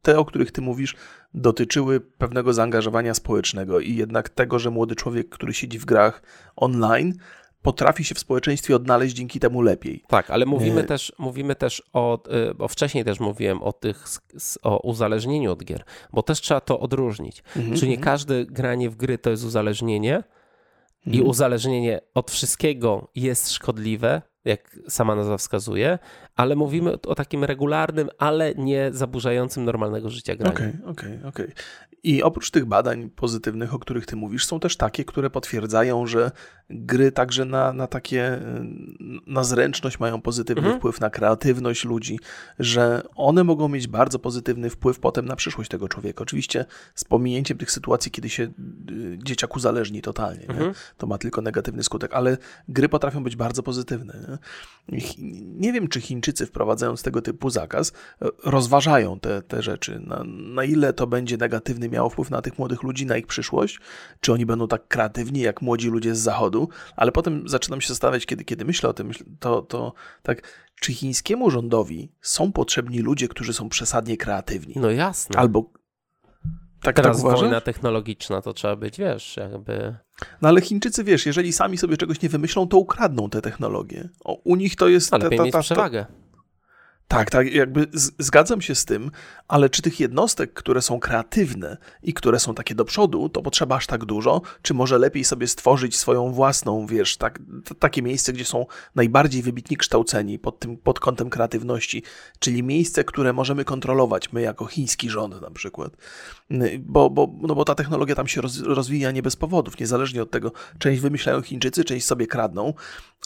S1: te, o których ty mówisz, dotyczyły pewnego zaangażowania społecznego i jednak tego, że młody człowiek, który siedzi w grach online, potrafi się w społeczeństwie odnaleźć dzięki temu lepiej.
S2: Tak, ale mówimy nie... też, mówimy też o, y, bo wcześniej też mówiłem o tych, o uzależnieniu od gier, bo też trzeba to odróżnić. Mhm, Czyli nie mhm. każde granie w gry to jest uzależnienie i mhm. uzależnienie od wszystkiego jest szkodliwe, jak sama nazwa wskazuje, ale mówimy o takim regularnym, ale nie zaburzającym normalnego życia grania.
S1: Okej, okay, okej, okay, okej. Okay. I oprócz tych badań pozytywnych, o których ty mówisz, są też takie, które potwierdzają, że gry także na, na takie, na zręczność mają pozytywny mhm. wpływ, na kreatywność ludzi, że one mogą mieć bardzo pozytywny wpływ potem na przyszłość tego człowieka. Oczywiście z pominięciem tych sytuacji, kiedy się y, dzieciak uzależni totalnie. Mhm. To ma tylko negatywny skutek, ale gry potrafią być bardzo pozytywne. Nie, nie wiem, czy Chińczycy wprowadzając tego typu zakaz, e, rozważają te, te rzeczy. Na, na ile to będzie negatywny miało wpływ na tych młodych ludzi, na ich przyszłość, czy oni będą tak kreatywni jak młodzi ludzie z zachodu, ale potem zaczynam się zastanawiać, kiedy, kiedy myślę o tym, to, to tak, czy chińskiemu rządowi są potrzebni ludzie, którzy są przesadnie kreatywni?
S2: No jasne.
S1: Albo
S2: tak, Teraz tak wojna technologiczna to trzeba być, wiesz, jakby...
S1: No ale Chińczycy, wiesz, jeżeli sami sobie czegoś nie wymyślą, to ukradną te technologie. O, u nich to jest...
S2: Ale lepiej ta, ta, ta, mieć przewagę.
S1: Tak, tak, jakby zgadzam się z tym, ale czy tych jednostek, które są kreatywne i które są takie do przodu, to potrzeba aż tak dużo? Czy może lepiej sobie stworzyć swoją własną, wiesz, tak, takie miejsce, gdzie są najbardziej wybitni kształceni pod, tym, pod kątem kreatywności, czyli miejsce, które możemy kontrolować, my jako chiński rząd na przykład. Bo, bo, no bo ta technologia tam się roz, rozwija nie bez powodów, niezależnie od tego, część wymyślają Chińczycy, część sobie kradną,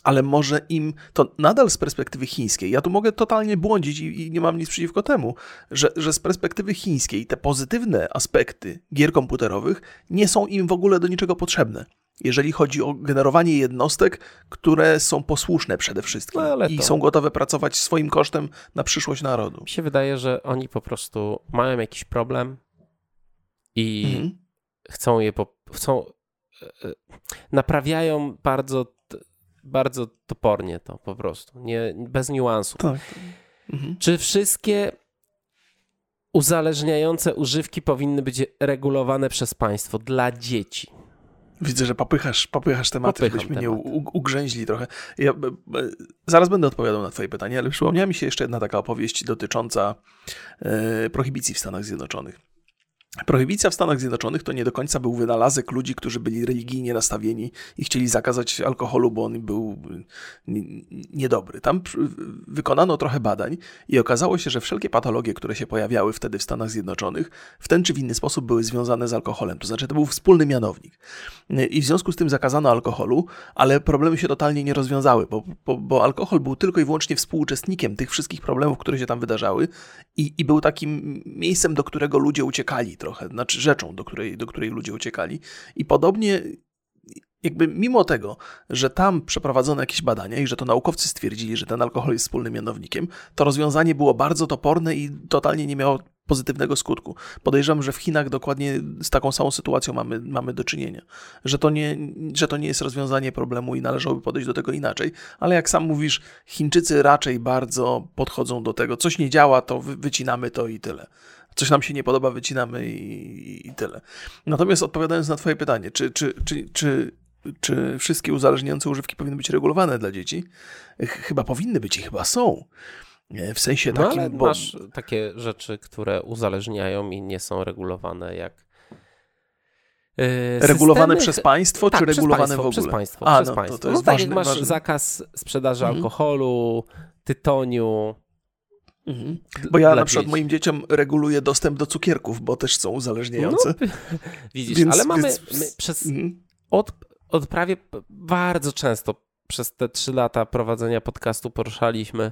S1: ale może im to nadal z perspektywy chińskiej, ja tu mogę totalnie błądzić i, i nie mam nic przeciwko temu, że, że z perspektywy chińskiej te pozytywne aspekty gier komputerowych nie są im w ogóle do niczego potrzebne. Jeżeli chodzi o generowanie jednostek, które są posłuszne przede wszystkim no, i to... są gotowe pracować swoim kosztem na przyszłość narodu.
S2: Mi się wydaje, że oni po prostu mają jakiś problem i mhm. chcą je po, chcą e, e, naprawiają bardzo bardzo topornie to po prostu, nie, bez niuansu. Tak. Mhm. Czy wszystkie uzależniające używki powinny być regulowane przez państwo dla dzieci?
S1: Widzę, że popychasz, popychasz tematy, Popycham żebyśmy nie ugrzęźli trochę. Ja, zaraz będę odpowiadał na twoje pytanie, ale przypomniała mi się jeszcze jedna taka opowieść dotycząca e, prohibicji w Stanach Zjednoczonych. Prohibicja w Stanach Zjednoczonych to nie do końca był wynalazek ludzi, którzy byli religijnie nastawieni i chcieli zakazać alkoholu, bo on był niedobry. Tam wykonano trochę badań i okazało się, że wszelkie patologie, które się pojawiały wtedy w Stanach Zjednoczonych, w ten czy w inny sposób były związane z alkoholem. To znaczy, to był wspólny mianownik. I w związku z tym zakazano alkoholu, ale problemy się totalnie nie rozwiązały, bo, bo, bo alkohol był tylko i wyłącznie współuczestnikiem tych wszystkich problemów, które się tam wydarzały i, i był takim miejscem, do którego ludzie uciekali trochę, znaczy rzeczą, do której, do której ludzie uciekali. I podobnie jakby mimo tego, że tam przeprowadzono jakieś badania i że to naukowcy stwierdzili, że ten alkohol jest wspólnym mianownikiem, to rozwiązanie było bardzo toporne i totalnie nie miało pozytywnego skutku. Podejrzewam, że w Chinach dokładnie z taką samą sytuacją mamy, mamy do czynienia. Że to, nie, że to nie jest rozwiązanie problemu i należałoby podejść do tego inaczej, ale jak sam mówisz, Chińczycy raczej bardzo podchodzą do tego, coś nie działa, to wycinamy to i tyle coś nam się nie podoba, wycinamy i, i tyle. Natomiast odpowiadając na Twoje pytanie, czy, czy, czy, czy, czy wszystkie uzależniające używki powinny być regulowane dla dzieci? Chyba powinny być i chyba są. W sensie no, takim.
S2: Ale bo... Masz takie rzeczy, które uzależniają i nie są regulowane, jak.
S1: Yy, regulowane przez państwo, tak, czy regulowane
S2: państwo,
S1: w ogóle?
S2: Przez państwo. A, przez no, państwo. To, to jest no, tak ważny, masz ważny... zakaz sprzedaży mhm. alkoholu, tytoniu,
S1: Mhm. Bo ja na przykład dzieci. moim dzieciom reguluję dostęp do cukierków, bo też są uzależniające. No, *laughs*
S2: widzisz, więc, ale mamy więc... przez mhm. od, od prawie bardzo często przez te trzy lata prowadzenia podcastu poruszaliśmy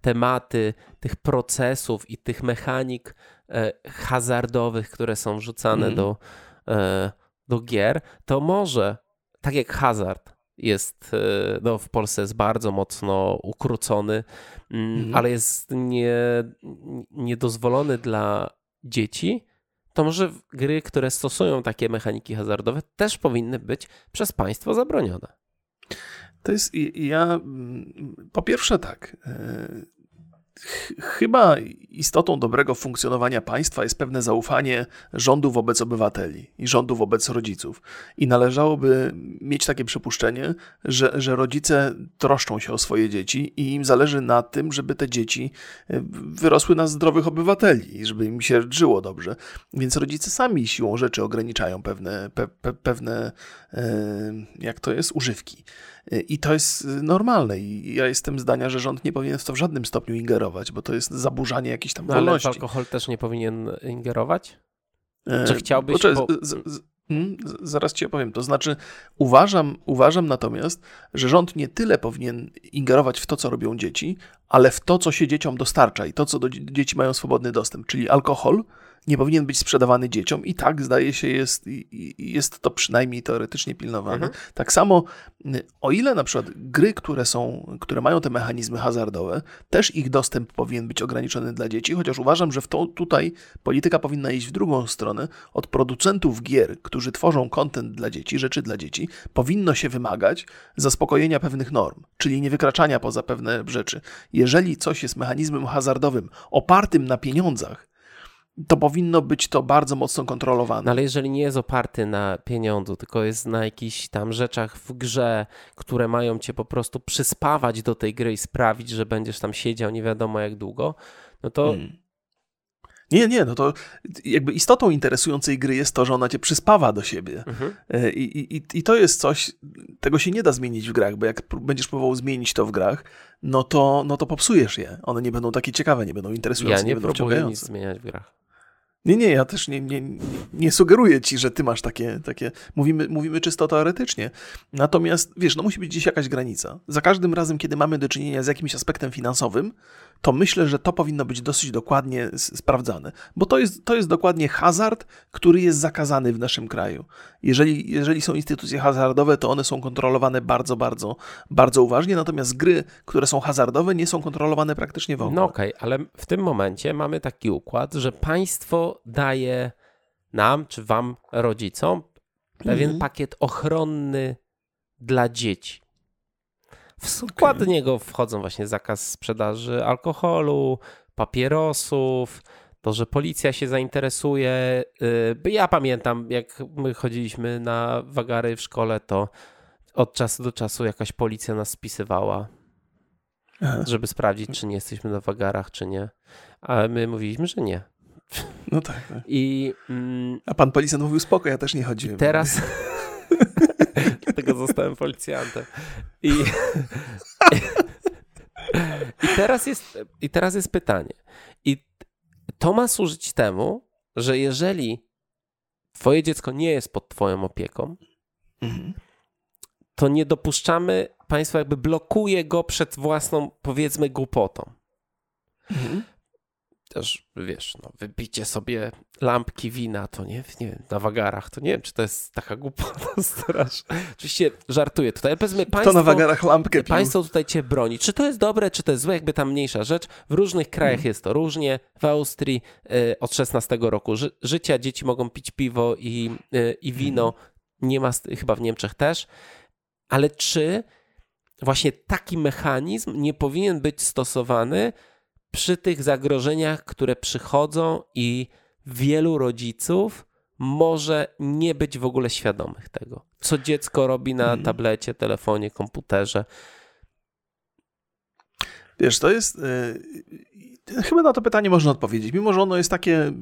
S2: tematy tych procesów i tych mechanik e, hazardowych, które są wrzucane mhm. do, e, do gier, to może tak jak hazard jest e, no, w Polsce jest bardzo mocno ukrócony, mm, mhm. ale jest nie, niedozwolony dla dzieci, to może gry, które stosują takie mechaniki hazardowe, też powinny być przez państwo zabronione.
S1: To jest, ja mm, po pierwsze tak, e, Chyba istotą dobrego funkcjonowania państwa jest pewne zaufanie rządu wobec obywateli i rządu wobec rodziców. I należałoby mieć takie przypuszczenie, że, że rodzice troszczą się o swoje dzieci i im zależy na tym, żeby te dzieci e, wyrosły na zdrowych obywateli i żeby im się żyło dobrze. Więc rodzice sami siłą rzeczy ograniczają pewne, pe, pe, pewne e, jak to jest, używki. I to jest normalne. I ja jestem zdania, że rząd nie powinien w to w żadnym stopniu ingerować, bo to jest zaburzanie jakiejś tam no, wolności.
S2: Ale alkohol też nie powinien ingerować? Czy chciałbyś... Bo... Z, z,
S1: Hmm, zaraz ci opowiem. To znaczy, uważam, uważam natomiast, że rząd nie tyle powinien ingerować w to, co robią dzieci, ale w to, co się dzieciom dostarcza i to, co do dzieci mają swobodny dostęp, czyli alkohol, nie powinien być sprzedawany dzieciom i tak zdaje się jest, jest to przynajmniej teoretycznie pilnowane. Mhm. Tak samo o ile na przykład gry, które są, które mają te mechanizmy hazardowe, też ich dostęp powinien być ograniczony dla dzieci, chociaż uważam, że w to, tutaj polityka powinna iść w drugą stronę. Od producentów gier, którzy tworzą kontent dla dzieci, rzeczy dla dzieci, powinno się wymagać zaspokojenia pewnych norm, czyli nie wykraczania poza pewne rzeczy. Jeżeli coś jest mechanizmem hazardowym opartym na pieniądzach, to powinno być to bardzo mocno kontrolowane.
S2: No ale jeżeli nie jest oparty na pieniądzu, tylko jest na jakichś tam rzeczach w grze, które mają cię po prostu przyspawać do tej gry i sprawić, że będziesz tam siedział nie wiadomo jak długo, no to hmm.
S1: Nie, nie, no to jakby istotą interesującej gry jest to, że ona cię przyspawa do siebie. Mhm. E, I, i, I to jest coś, tego się nie da zmienić w grach, bo jak będziesz próbował zmienić to w grach, no to, no to popsujesz je. One nie będą takie ciekawe, nie będą interesujące,
S2: ja nie,
S1: nie będą
S2: próbuję nic zmieniać w grach.
S1: Nie, nie, ja też nie, nie, nie sugeruję ci, że ty masz takie, takie mówimy, mówimy czysto teoretycznie. Natomiast, wiesz, no musi być gdzieś jakaś granica. Za każdym razem, kiedy mamy do czynienia z jakimś aspektem finansowym, to myślę, że to powinno być dosyć dokładnie sprawdzane, bo to jest, to jest dokładnie hazard, który jest zakazany w naszym kraju. Jeżeli, jeżeli są instytucje hazardowe, to one są kontrolowane bardzo, bardzo, bardzo uważnie, natomiast gry, które są hazardowe, nie są kontrolowane praktycznie w ogóle.
S2: No okej, okay, ale w tym momencie mamy taki układ, że państwo daje nam, czy wam, rodzicom, pewien mhm. pakiet ochronny dla dzieci. W skład okay. niego wchodzą właśnie zakaz sprzedaży alkoholu, papierosów, to, że policja się zainteresuje. Y, ja pamiętam, jak my chodziliśmy na wagary w szkole, to od czasu do czasu jakaś policja nas spisywała, Aha. żeby sprawdzić, czy nie jesteśmy na wagarach, czy nie. A my mówiliśmy, że nie.
S1: No tak. tak.
S2: I, mm,
S1: A pan policjant mówił spoko, ja też nie chodziłem.
S2: Teraz... *laughs* Dlatego zostałem policjantem. I, i, teraz jest, I teraz jest pytanie. I to ma służyć temu, że jeżeli twoje dziecko nie jest pod twoją opieką, mhm. to nie dopuszczamy, państwo jakby blokuje go przed własną, powiedzmy, głupotą. Mhm też, wiesz, no, wypicie sobie lampki wina, to nie, nie wiem, na wagarach, to nie wiem, czy to jest taka głupota *laughs* straszna. Oczywiście żartuję tutaj. Powiedzmy, państwo,
S1: to na wagarach lampkę pił.
S2: Państwo tutaj cię broni. Czy to jest dobre, czy to jest złe, jakby tam mniejsza rzecz. W różnych krajach mm. jest to różnie. W Austrii y, od 16 roku ży życia dzieci mogą pić piwo i, y, i wino. Mm. Nie ma, chyba w Niemczech też. Ale czy właśnie taki mechanizm nie powinien być stosowany przy tych zagrożeniach, które przychodzą i wielu rodziców może nie być w ogóle świadomych tego, co dziecko robi na mhm. tablecie, telefonie, komputerze.
S1: Wiesz, to jest. Chyba na to pytanie można odpowiedzieć, mimo że ono jest takie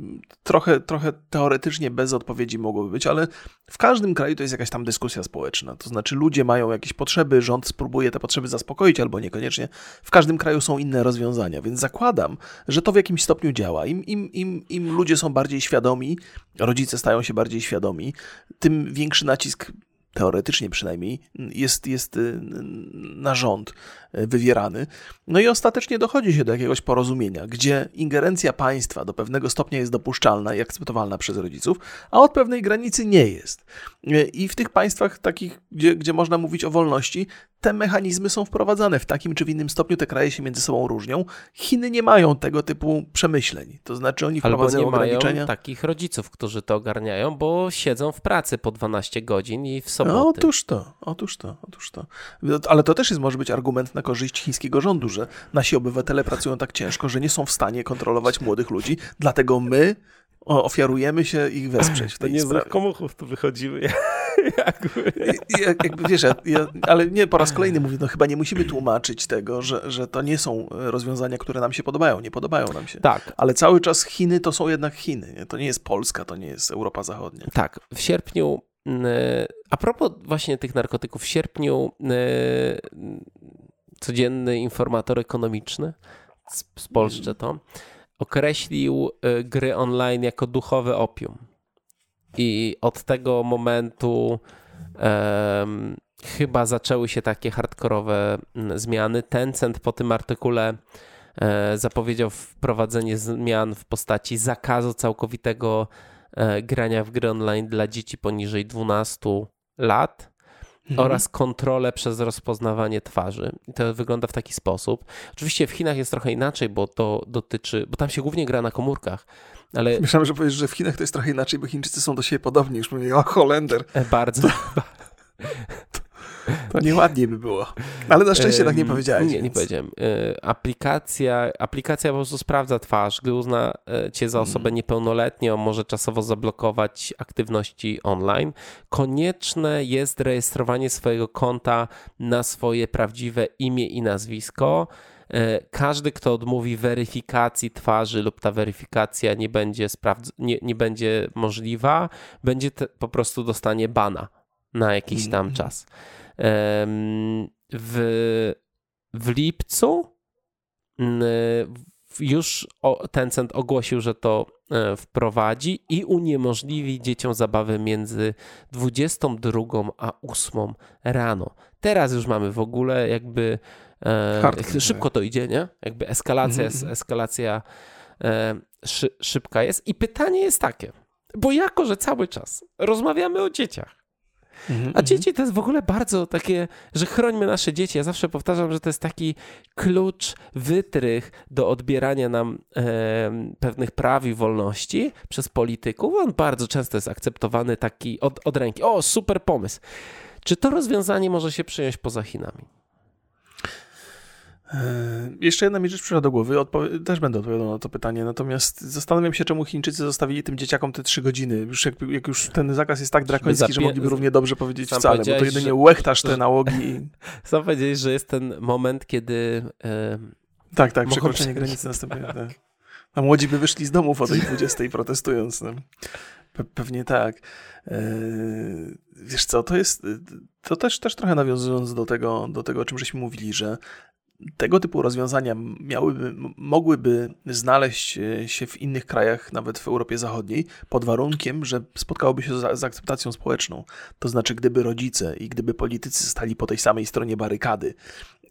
S1: trochę, trochę teoretycznie bez odpowiedzi mogłoby być, ale w każdym kraju to jest jakaś tam dyskusja społeczna. To znaczy, ludzie mają jakieś potrzeby, rząd spróbuje te potrzeby zaspokoić albo niekoniecznie. W każdym kraju są inne rozwiązania, więc zakładam, że to w jakimś stopniu działa. Im, im, im, im ludzie są bardziej świadomi, rodzice stają się bardziej świadomi, tym większy nacisk teoretycznie przynajmniej, jest, jest y, na rząd y, wywierany. No i ostatecznie dochodzi się do jakiegoś porozumienia, gdzie ingerencja państwa do pewnego stopnia jest dopuszczalna i akceptowalna przez rodziców, a od pewnej granicy nie jest. Y, I w tych państwach takich, gdzie, gdzie można mówić o wolności, te mechanizmy są wprowadzane w takim czy w innym stopniu, te kraje się między sobą różnią. Chiny nie mają tego typu przemyśleń, to znaczy oni wprowadzają
S2: Albo
S1: nie ograniczenia. mają
S2: takich rodziców, którzy to ogarniają, bo siedzą w pracy po 12 godzin i w soboty.
S1: No, otóż to, otóż to, otóż to. Ale to też jest, może być argument na korzyść chińskiego rządu, że nasi obywatele pracują tak ciężko, że nie są w stanie kontrolować młodych ludzi, dlatego my ofiarujemy się ich wesprzeć w tej
S2: to nie
S1: sprawie.
S2: z komuchów tu wychodziły. *laughs*
S1: jakby. Jak, jakby wiesz, ja, ja, ale nie po raz kolejny mówię, no chyba nie musimy tłumaczyć tego, że, że to nie są rozwiązania, które nam się podobają. Nie podobają nam się.
S2: Tak.
S1: Ale cały czas Chiny to są jednak Chiny. Nie? To nie jest Polska, to nie jest Europa Zachodnia.
S2: Tak. W sierpniu a propos właśnie tych narkotyków, w sierpniu codzienny informator ekonomiczny, spolszczę to, określił gry online jako duchowe opium. I od tego momentu um, chyba zaczęły się takie hardkorowe zmiany. Tencent po tym artykule e, zapowiedział wprowadzenie zmian w postaci zakazu całkowitego e, grania w gry online dla dzieci poniżej 12 lat. Mhm. oraz kontrolę przez rozpoznawanie twarzy. I to wygląda w taki sposób. Oczywiście w Chinach jest trochę inaczej, bo to dotyczy, bo tam się głównie gra na komórkach, ale...
S1: Myślałem, że powiesz, że w Chinach to jest trochę inaczej, bo Chińczycy są do siebie podobni, już mówię, o Holender.
S2: E, bardzo.
S1: To *laughs* nieładnie by było. Ale na szczęście tak nie powiedziałeś.
S2: Nie, więc. nie powiedziałem. E, aplikacja, aplikacja po prostu sprawdza twarz. Gdy uzna e, cię za osobę mm. niepełnoletnią, może czasowo zablokować aktywności online. Konieczne jest rejestrowanie swojego konta na swoje prawdziwe imię i nazwisko. E, każdy, kto odmówi weryfikacji twarzy lub ta weryfikacja nie będzie, sprawdz- nie, nie będzie możliwa, będzie te, po prostu dostanie bana na jakiś tam mm. czas. W, w lipcu już Tencent ogłosił, że to e, wprowadzi i uniemożliwi dzieciom zabawę między 22 a 8 rano. Teraz już mamy w ogóle jakby e, szybko to idzie, nie? Jakby eskalacja jest, mhm. eskalacja e, szy, szybka jest. I pytanie jest takie, bo jako, że cały czas rozmawiamy o dzieciach, Mhm, A dzieci to jest w ogóle bardzo takie, że chrońmy nasze dzieci. Ja zawsze powtarzam, że to jest taki klucz, wytrych do odbierania nam e, pewnych praw i wolności przez polityków. On bardzo często jest akceptowany taki od, od ręki. O, super pomysł. Czy to rozwiązanie może się przyjąć poza Chinami?
S1: E, jeszcze jedna mi rzecz przyszła do głowy, Odpo- też będę odpowiadał na to pytanie, natomiast zastanawiam się, czemu Chińczycy zostawili tym dzieciakom te trzy godziny. Już jak, jak już ten zakaz jest tak drakoński, zapie... że mogliby równie dobrze powiedzieć Sam wcale, bo to jedynie że... łechtasz te nałogi. *laughs*
S2: Sam powiedziałeś, że jest ten moment, kiedy...
S1: Tak, tak, przekroczenie granicy następuje. Tak. A młodzi by wyszli z domów o tej 20 protestując. No. Pe pewnie tak. Eee, wiesz co, to jest, to też, też trochę nawiązując do tego, do tego, o czym żeśmy mówili, że tego typu rozwiązania miałyby, mogłyby znaleźć e, się w innych krajach, nawet w Europie Zachodniej, pod warunkiem, że spotkałoby się z, z akceptacją społeczną. To znaczy, gdyby rodzice i gdyby politycy stali po tej samej stronie barykady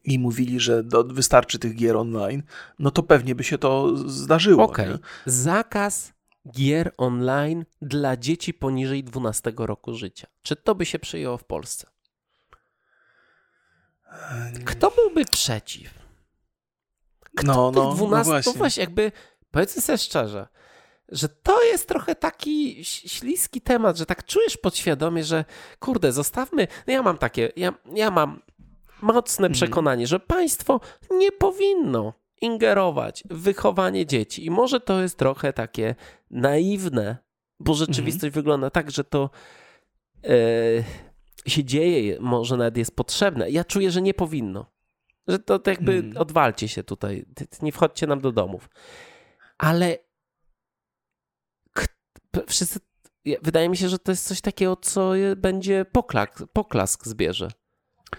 S1: i mówili, że do, wystarczy tych gier online, no to pewnie by się to zdarzyło.
S2: Okej. Okay. Zakaz gier online dla dzieci poniżej 12 roku życia. Czy to by się przyjęło w Polsce? Kto byłby przeciw? Kto no, no, 12, no właśnie. właśnie jakby, powiedzmy sobie szczerze, że to jest trochę taki śliski temat, że tak czujesz podświadomie, że kurde, zostawmy, no ja mam takie, ja, ja mam mocne mhm. przekonanie, że państwo nie powinno ingerować w wychowanie dzieci. I może to jest trochę takie naiwne, bo rzeczywistość mhm. wygląda tak, że to... Yy, się dzieje, może nawet jest potrzebne. Ja czuję, że nie powinno. Że to, to jakby hmm. odwalcie się tutaj, nie wchodźcie nam do domów. Ale wszyscy, wydaje mi się, że to jest coś takiego, co będzie poklask, poklask zbierze.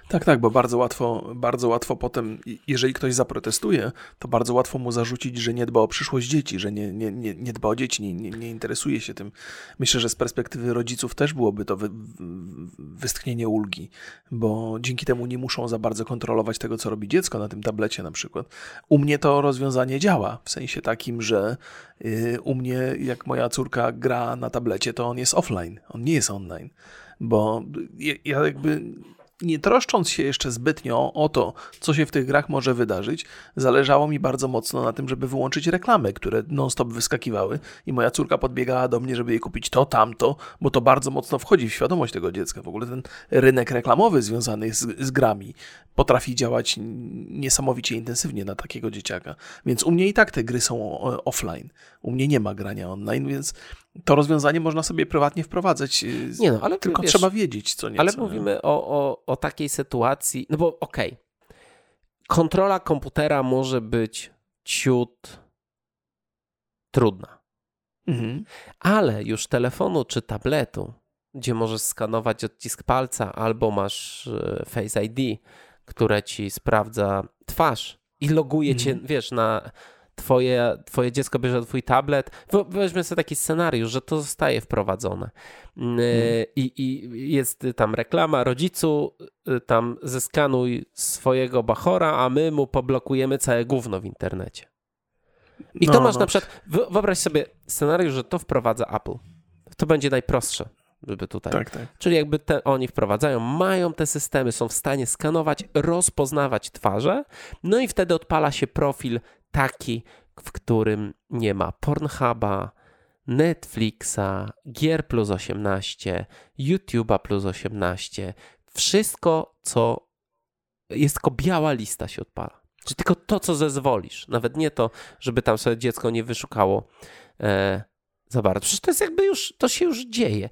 S1: Tak, tak, bo bardzo łatwo, bardzo łatwo potem, jeżeli ktoś zaprotestuje, to bardzo łatwo mu zarzucić, że nie dba o przyszłość dzieci, że nie, nie, nie, nie dba o dzieci, nie, nie, nie interesuje się tym. Myślę, że z perspektywy rodziców też byłoby to wy, westchnienie ulgi, bo dzięki temu nie muszą za bardzo kontrolować tego, co robi dziecko na tym tablecie na przykład. U mnie to rozwiązanie działa, w sensie takim, że yy, u mnie, jak moja córka gra na tablecie, to on jest offline, on nie jest online, bo ja, ja jakby nie troszcząc się jeszcze zbytnio o to, co się w tych grach może wydarzyć, zależało mi bardzo mocno na tym, żeby wyłączyć reklamy, które non-stop wyskakiwały i moja córka podbiegała do mnie, żeby jej kupić to, tamto, bo to bardzo mocno wchodzi w świadomość tego dziecka. W ogóle ten rynek reklamowy związany z, z grami potrafi działać niesamowicie intensywnie na takiego dzieciaka. Więc u mnie i tak te gry są offline. U mnie nie ma grania online, więc to rozwiązanie można sobie prywatnie wprowadzać. Y, nie no, ale tylko wiesz, trzeba wiedzieć co nieco.
S2: Ale mówimy o, o, o takiej sytuacji, no bo okej, okay, kontrola komputera może być ciut trudna. Mhm. Ale już telefonu czy tabletu gdzie możesz skanować odcisk palca, albo masz e, Face ID, które ci sprawdza twarz i loguje cię, mhm. wiesz, na twoje, twoje dziecko bierze twój tablet. Weźmy sobie taki scenariusz, że to zostaje wprowadzone. Mm, e, mhm. I, I jest tam reklama rodzicu, e, tam zeskanuj swojego bachora, a my mu poblokujemy całe gówno w internecie. I no, to masz no. na przykład, wyobraź sobie scenariusz, że to wprowadza Apple. To będzie najprostsze żeby tutaj. Tak, tak. Czyli jakby te, oni wprowadzają, mają te systemy, są w stanie skanować, rozpoznawać twarze, no i wtedy odpala się profil taki, w którym nie ma Pornhuba, Netflixa, Gier plus 18, YouTube'a plus 18. Wszystko, co jest tylko biała lista się odpala. Czyli tylko to, co zezwolisz. Nawet nie to, żeby tam sobie dziecko nie wyszukało e, za bardzo. Przecież to jest jakby już, to się już dzieje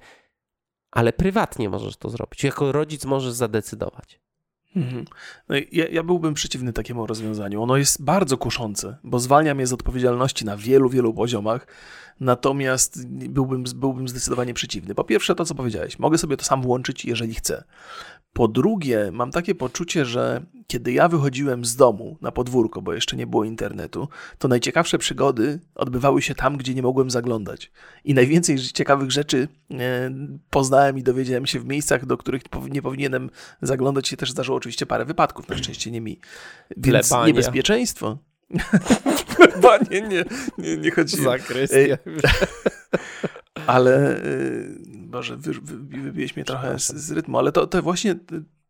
S2: ale prywatnie możesz to zrobić. Jako rodzic możesz zadecydować.
S1: Mhm. No ja, ja, byłbym przeciwny takiemu rozwiązaniu. Ono jest bardzo kuszące, bo zwalnia mnie z odpowiedzialności na wielu, wielu poziomach, natomiast byłbym, byłbym zdecydowanie przeciwny. Po pierwsze, to co powiedziałeś, mogę sobie to sam włączyć, jeżeli chcę. Po drugie, mam takie poczucie, że kiedy ja wychodziłem z domu na podwórko, bo jeszcze nie było internetu, to najciekawsze przygody odbywały się tam, gdzie nie mogłem zaglądać. I najwięcej ciekawych rzeczy e, poznałem i dowiedziałem się w miejscach, do których nie powinienem zaglądać się też zdarzyło oczywiście parę wypadków, na szczęście nie mi. Więc Plebania. niebezpieczeństwo. *laughs* nie, nie, nie, nie chodzi.
S2: Zakrystia. *laughs*
S1: Ale, może wy, wy, wybiłeś mnie trochę z, z, rytmu, ale to, to właśnie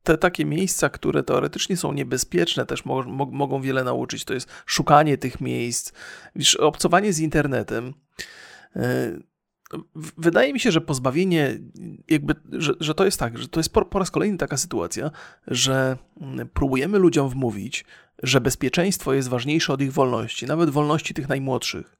S1: te takie miejsca, które teoretycznie są niebezpieczne, też mo, mo, mogą wiele nauczyć. To jest szukanie tych miejsc, wiesz, obcowanie z internetem. E, wydaje mi się, że pozbawienie, jakby, że, że to jest tak, że to jest po, po raz kolejny taka sytuacja, że mm, próbujemy ludziom wmówić, że bezpieczeństwo jest ważniejsze od ich wolności, nawet wolności tych najmłodszych.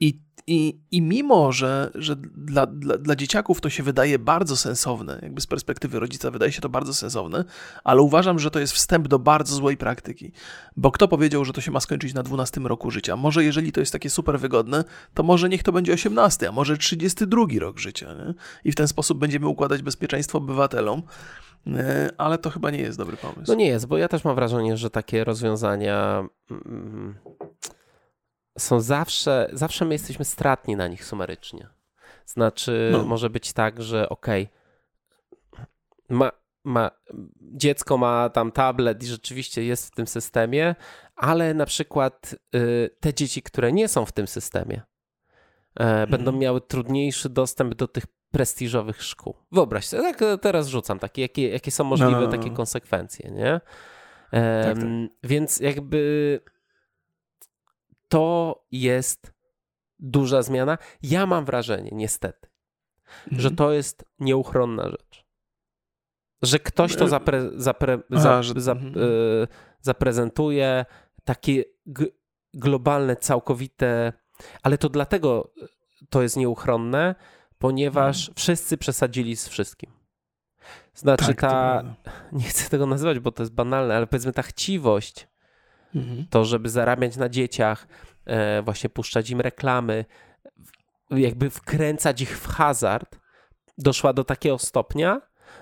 S1: I, i, i mimo, że, że dla, dla, dla dzieciaków to się wydaje bardzo sensowne, jakby z perspektywy rodzica wydaje się to bardzo sensowne, ale uważam, że to jest wstęp do bardzo złej praktyki. Bo kto powiedział, że to się ma skończyć na 12 roku życia? Może jeżeli to jest takie super wygodne, to może niech to będzie 18, a może 32 rok życia. Nie? I w ten sposób będziemy układać bezpieczeństwo obywatelom. E, ale to chyba nie jest dobry pomysł.
S2: No nie jest, bo ja też mam wrażenie, że takie rozwiązania mm, są zawsze, zawsze my jesteśmy stratni na nich sumarycznie. Znaczy, no. może być tak, że okej, okay, ma, ma, dziecko ma tam tablet i rzeczywiście jest w tym systemie, ale na przykład y, te dzieci, które nie są w tym systemie, y, mhm. będą miały trudniejszy dostęp do tych prestiżowych szkół. Wyobraź sobie, tak teraz rzucam takie, jakie, jakie są możliwe no, no, no. takie konsekwencje, nie? tak, tak. Więc jakby to jest duża zmiana. Ja mam wrażenie, niestety, mhm. że to jest nieuchronna rzecz. Że ktoś to zapre, zapre, Aha, że... zap, mhm. y, zaprezentuje, takie globalne, całkowite, ale to dlatego to jest nieuchronne, ponieważ mhm. wszyscy przesadzili z wszystkim. Znaczy tak, ta, *laughs* nie chcę tego nazywać, bo to jest banalne, ale powiedzmy ta chciwość, mhm. to żeby zarabiać na dzieciach, e, właśnie puszczać im reklamy, jakby wkręcać ich w hazard, doszła do takiego stopnia,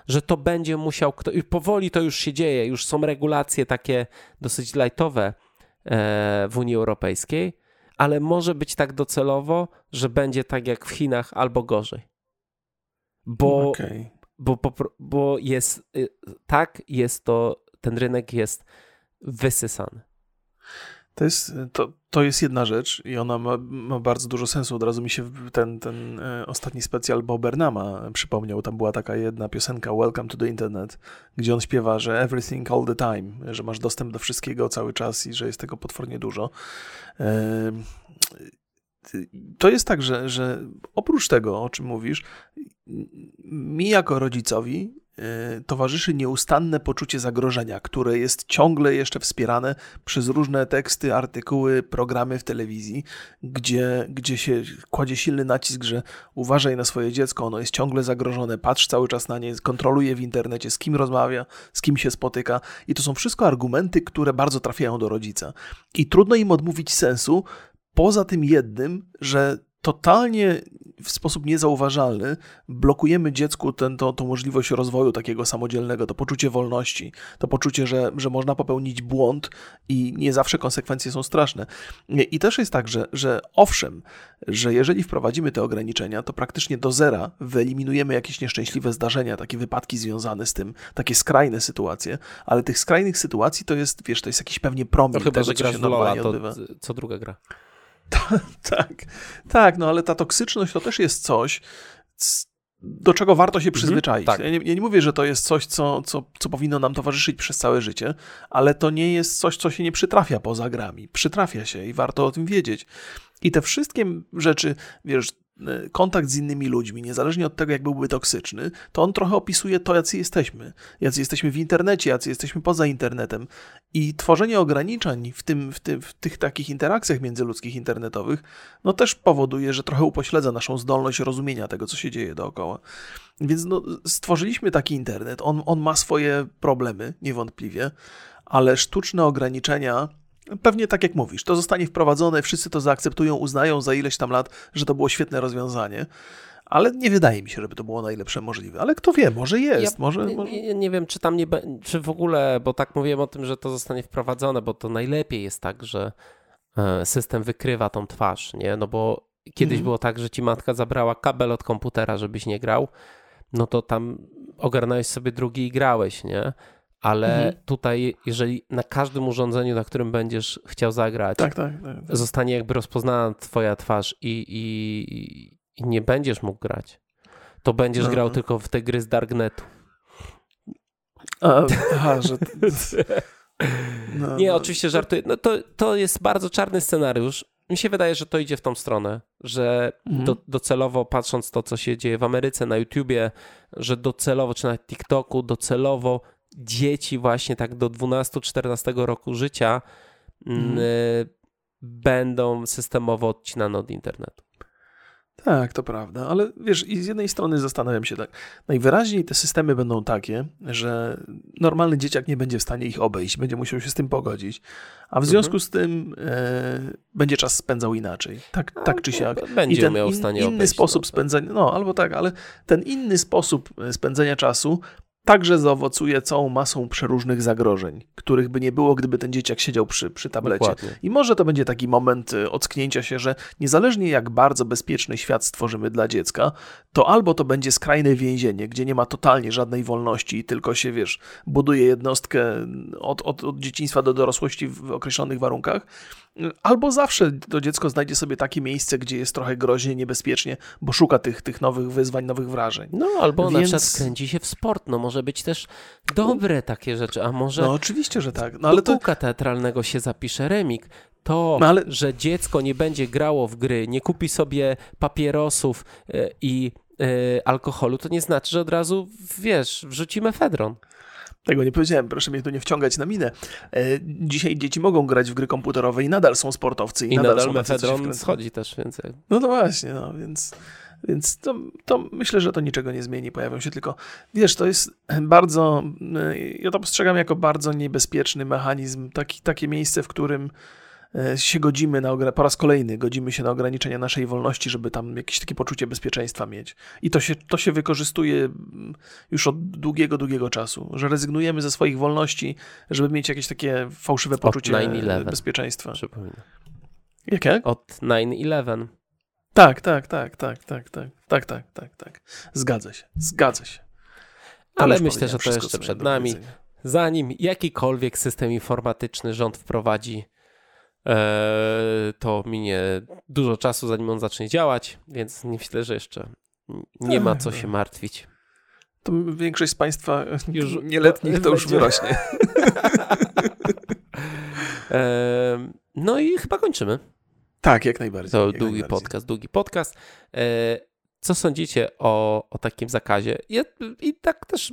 S2: że to będzie musiał kto, i powoli to już się dzieje, już są regulacje takie dosyć lightowe e, w Unii Europejskiej, ale może być tak docelowo, że będzie tak jak w Chinach albo gorzej. Bo, okay. bo, bo, bo jest y, tak, jest to, ten rynek jest wysysany.
S1: To jest, to, to jest jedna rzecz i ona ma, ma bardzo dużo sensu. Od razu mi się ten, ten e, ostatni specjal Bob Burnhama przypomniał. Tam była taka jedna piosenka Welcome to the Internet, gdzie on śpiewa, że everything all the time, że masz dostęp do wszystkiego cały czas i że jest tego potwornie dużo. E, to jest tak, że, że oprócz tego, o czym mówisz, mi jako rodzicowi towarzyszy nieustanne poczucie zagrożenia, które jest ciągle jeszcze wspierane przez różne teksty, artykuły, programy w telewizji, gdzie, gdzie się kładzie silny nacisk, że uważaj na swoje dziecko, ono jest ciągle zagrożone, patrz cały czas na nie, kontroluje w internecie, z kim rozmawia, z kim się spotyka. I to są wszystko argumenty, które bardzo trafiają do rodzica. I trudno im odmówić sensu, poza tym jednym, że totalnie w sposób niezauważalny blokujemy dziecku ten, to, tą możliwość rozwoju takiego samodzielnego, to poczucie wolności, to poczucie, że, że można popełnić błąd i nie zawsze konsekwencje są straszne. I też jest tak, że, że owszem, że jeżeli wprowadzimy te ograniczenia, to praktycznie do zera wyeliminujemy jakieś nieszczęśliwe zdarzenia, takie wypadki związane z tym, takie skrajne sytuacje, ale tych skrajnych sytuacji to jest, wiesz, to jest jakiś pewnie promil
S2: No chyba,
S1: tego,
S2: że
S1: co się normalnie
S2: to
S1: odbywa.
S2: co druga gra.
S1: Tak, tak, no ale ta toksyczność to też jest coś, do czego warto się przyzwyczaić.
S2: tak.
S1: ja, nie, ja nie mówię, że to jest coś, co, co, co powinno nam towarzyszyć przez całe życie, ale to nie jest coś, co się nie przytrafia poza grami. Przytrafia się i warto o tym wiedzieć. I te wszystkie rzeczy, wiesz, kontakt z innymi ludźmi, niezależnie od tego, jak byłby toksyczny, to on trochę opisuje to, jacy jesteśmy. Jacy jesteśmy w internecie, jacy jesteśmy poza internetem. I tworzenie ograniczeń w, tym, w, tym, w tych takich interakcjach międzyludzkich internetowych, no też powoduje, że trochę upośledza naszą zdolność rozumienia tego, co się dzieje dookoła. Więc no, stworzyliśmy taki internet. On, on ma swoje problemy, niewątpliwie, ale sztuczne ograniczenia. Pewnie tak jak mówisz, to zostanie wprowadzone, wszyscy to zaakceptują, uznają za ileś tam lat, że to było świetne rozwiązanie, ale nie wydaje mi się, żeby to było najlepsze możliwe. Ale kto wie, może jest,
S2: Ja
S1: może,
S2: nie,
S1: może...
S2: nie, nie wiem, czy tam nie, czy w ogóle, bo tak mówiłem o tym, że to zostanie wprowadzone, bo to najlepiej jest tak, że e, system wykrywa tą twarz, nie? No bo kiedyś
S1: Mhm.
S2: było tak, że ci matka zabrała kabel od komputera, żebyś nie grał, no to tam ogarnąłeś sobie drugi i grałeś, nie? Ale
S1: Mhm.
S2: tutaj, jeżeli na każdym urządzeniu, na którym będziesz chciał zagrać,
S1: Tak, tak, tak.
S2: zostanie jakby rozpoznana twoja twarz i, i, i nie będziesz mógł grać, to będziesz
S1: No.
S2: grał tylko w te gry z Darknetu.
S1: A, aha, że... *laughs* No,
S2: Nie,
S1: no.
S2: oczywiście żartuję. No to, to jest bardzo czarny scenariusz. Mi się wydaje, że to idzie w tą stronę, że
S1: Mhm.
S2: do, docelowo patrząc to, co się dzieje w Ameryce, na YouTubie, że docelowo, czy na TikToku, docelowo dzieci właśnie tak do 12-14 roku życia
S1: Mhm.
S2: mm, y, będą systemowo odcinane od internetu.
S1: Tak, to prawda, ale wiesz, i z jednej strony zastanawiam się tak, najwyraźniej te systemy będą takie, że normalny dzieciak nie będzie w stanie ich obejść, będzie musiał się z tym pogodzić, a w związku z tym e, będzie czas spędzał inaczej, tak, tak czy siak.
S2: B- Będzie
S1: I ten
S2: miał w
S1: in-
S2: stanie
S1: inny
S2: obejść,
S1: sposób
S2: no.
S1: spędzania, no albo tak, ale ten inny sposób e, spędzenia czasu także zaowocuje całą masą przeróżnych zagrożeń, których by nie było, gdyby ten dzieciak siedział przy, przy tablecie.
S2: Dokładnie.
S1: I może to będzie taki moment y, ocknięcia się, że niezależnie jak bardzo bezpieczny świat stworzymy dla dziecka, to albo to będzie skrajne więzienie, gdzie nie ma totalnie żadnej wolności i tylko się, wiesz, buduje jednostkę od, od, od dzieciństwa do dorosłości w określonych warunkach, albo zawsze to dziecko znajdzie sobie takie miejsce, gdzie jest trochę groźnie, niebezpiecznie, bo szuka tych, tych nowych wyzwań, nowych wrażeń.
S2: No, albo na
S1: Więc-
S2: przykład kręci się w sport. No, może być też dobre takie rzeczy, a może
S1: No oczywiście, że tak, no
S2: do
S1: ale to...
S2: kółka teatralnego się zapisze remik. To,
S1: No ale-
S2: że dziecko nie będzie grało w gry, nie kupi sobie papierosów e, i e, alkoholu, to nie znaczy, że od razu, wiesz, wrzucimy fedron.
S1: Tego nie powiedziałem, proszę mnie tu nie wciągać na minę. E, dzisiaj dzieci mogą grać w gry komputerowe i nadal są sportowcy i,
S2: I
S1: nadal,
S2: nadal mefedron schodzi też, więc jak-
S1: No to właśnie, no więc, więc to, to myślę, że to niczego nie zmieni. Pojawią się tylko, wiesz, to jest *clears throat* bardzo, e, ja to postrzegam jako bardzo niebezpieczny mechanizm, taki, takie miejsce, w którym się godzimy na, po raz kolejny godzimy się na ograniczenia naszej wolności, żeby tam jakieś takie poczucie bezpieczeństwa mieć. I to się, to się wykorzystuje mm, już od długiego, długiego czasu, że rezygnujemy ze swoich wolności, żeby mieć jakieś takie fałszywe poczucie
S2: 9/11.
S1: bezpieczeństwa.
S2: przypominam.
S1: Jak, jak?
S2: Od 9-11.
S1: Tak, tak, tak, tak, tak, tak, tak, tak, tak, tak. Zgadza się, zgadza się. To
S2: Ale myślę, że to jeszcze przed nami. Zanim jakikolwiek system informatyczny rząd wprowadzi, e, to minie dużo czasu, zanim on zacznie działać, więc nie myślę, że jeszcze nie ma co się martwić.
S1: To większość z Państwa
S2: Już-
S1: nieletnich to już wyrośnie.
S2: E, no i chyba kończymy.
S1: Tak, jak najbardziej.
S2: To
S1: jak
S2: długi
S1: najbardziej.
S2: podcast, długi podcast. E, co sądzicie o, o takim zakazie? I, I tak też,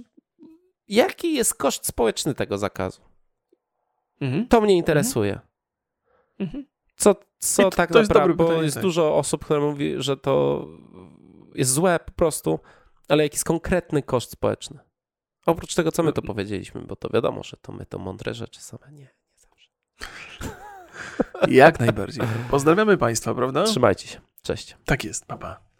S2: jaki jest koszt społeczny tego zakazu?
S1: Mhm.
S2: To mnie interesuje.
S1: Mhm.
S2: Co, co
S1: I to-
S2: tak
S1: to jest
S2: naprawdę,
S1: dobre
S2: bo
S1: pytanie,
S2: jest
S1: tak.
S2: dużo osób, które mówi, że to jest złe po prostu, ale jaki jest konkretny koszt społeczny? Oprócz tego, co my to
S1: No.
S2: powiedzieliśmy, bo to wiadomo, że to my to mądre rzeczy same nie, nie zawsze.
S1: Jak najbardziej. Pozdrawiamy Państwa, prawda?
S2: Trzymajcie się. Cześć.
S1: Tak jest, papa. Pa.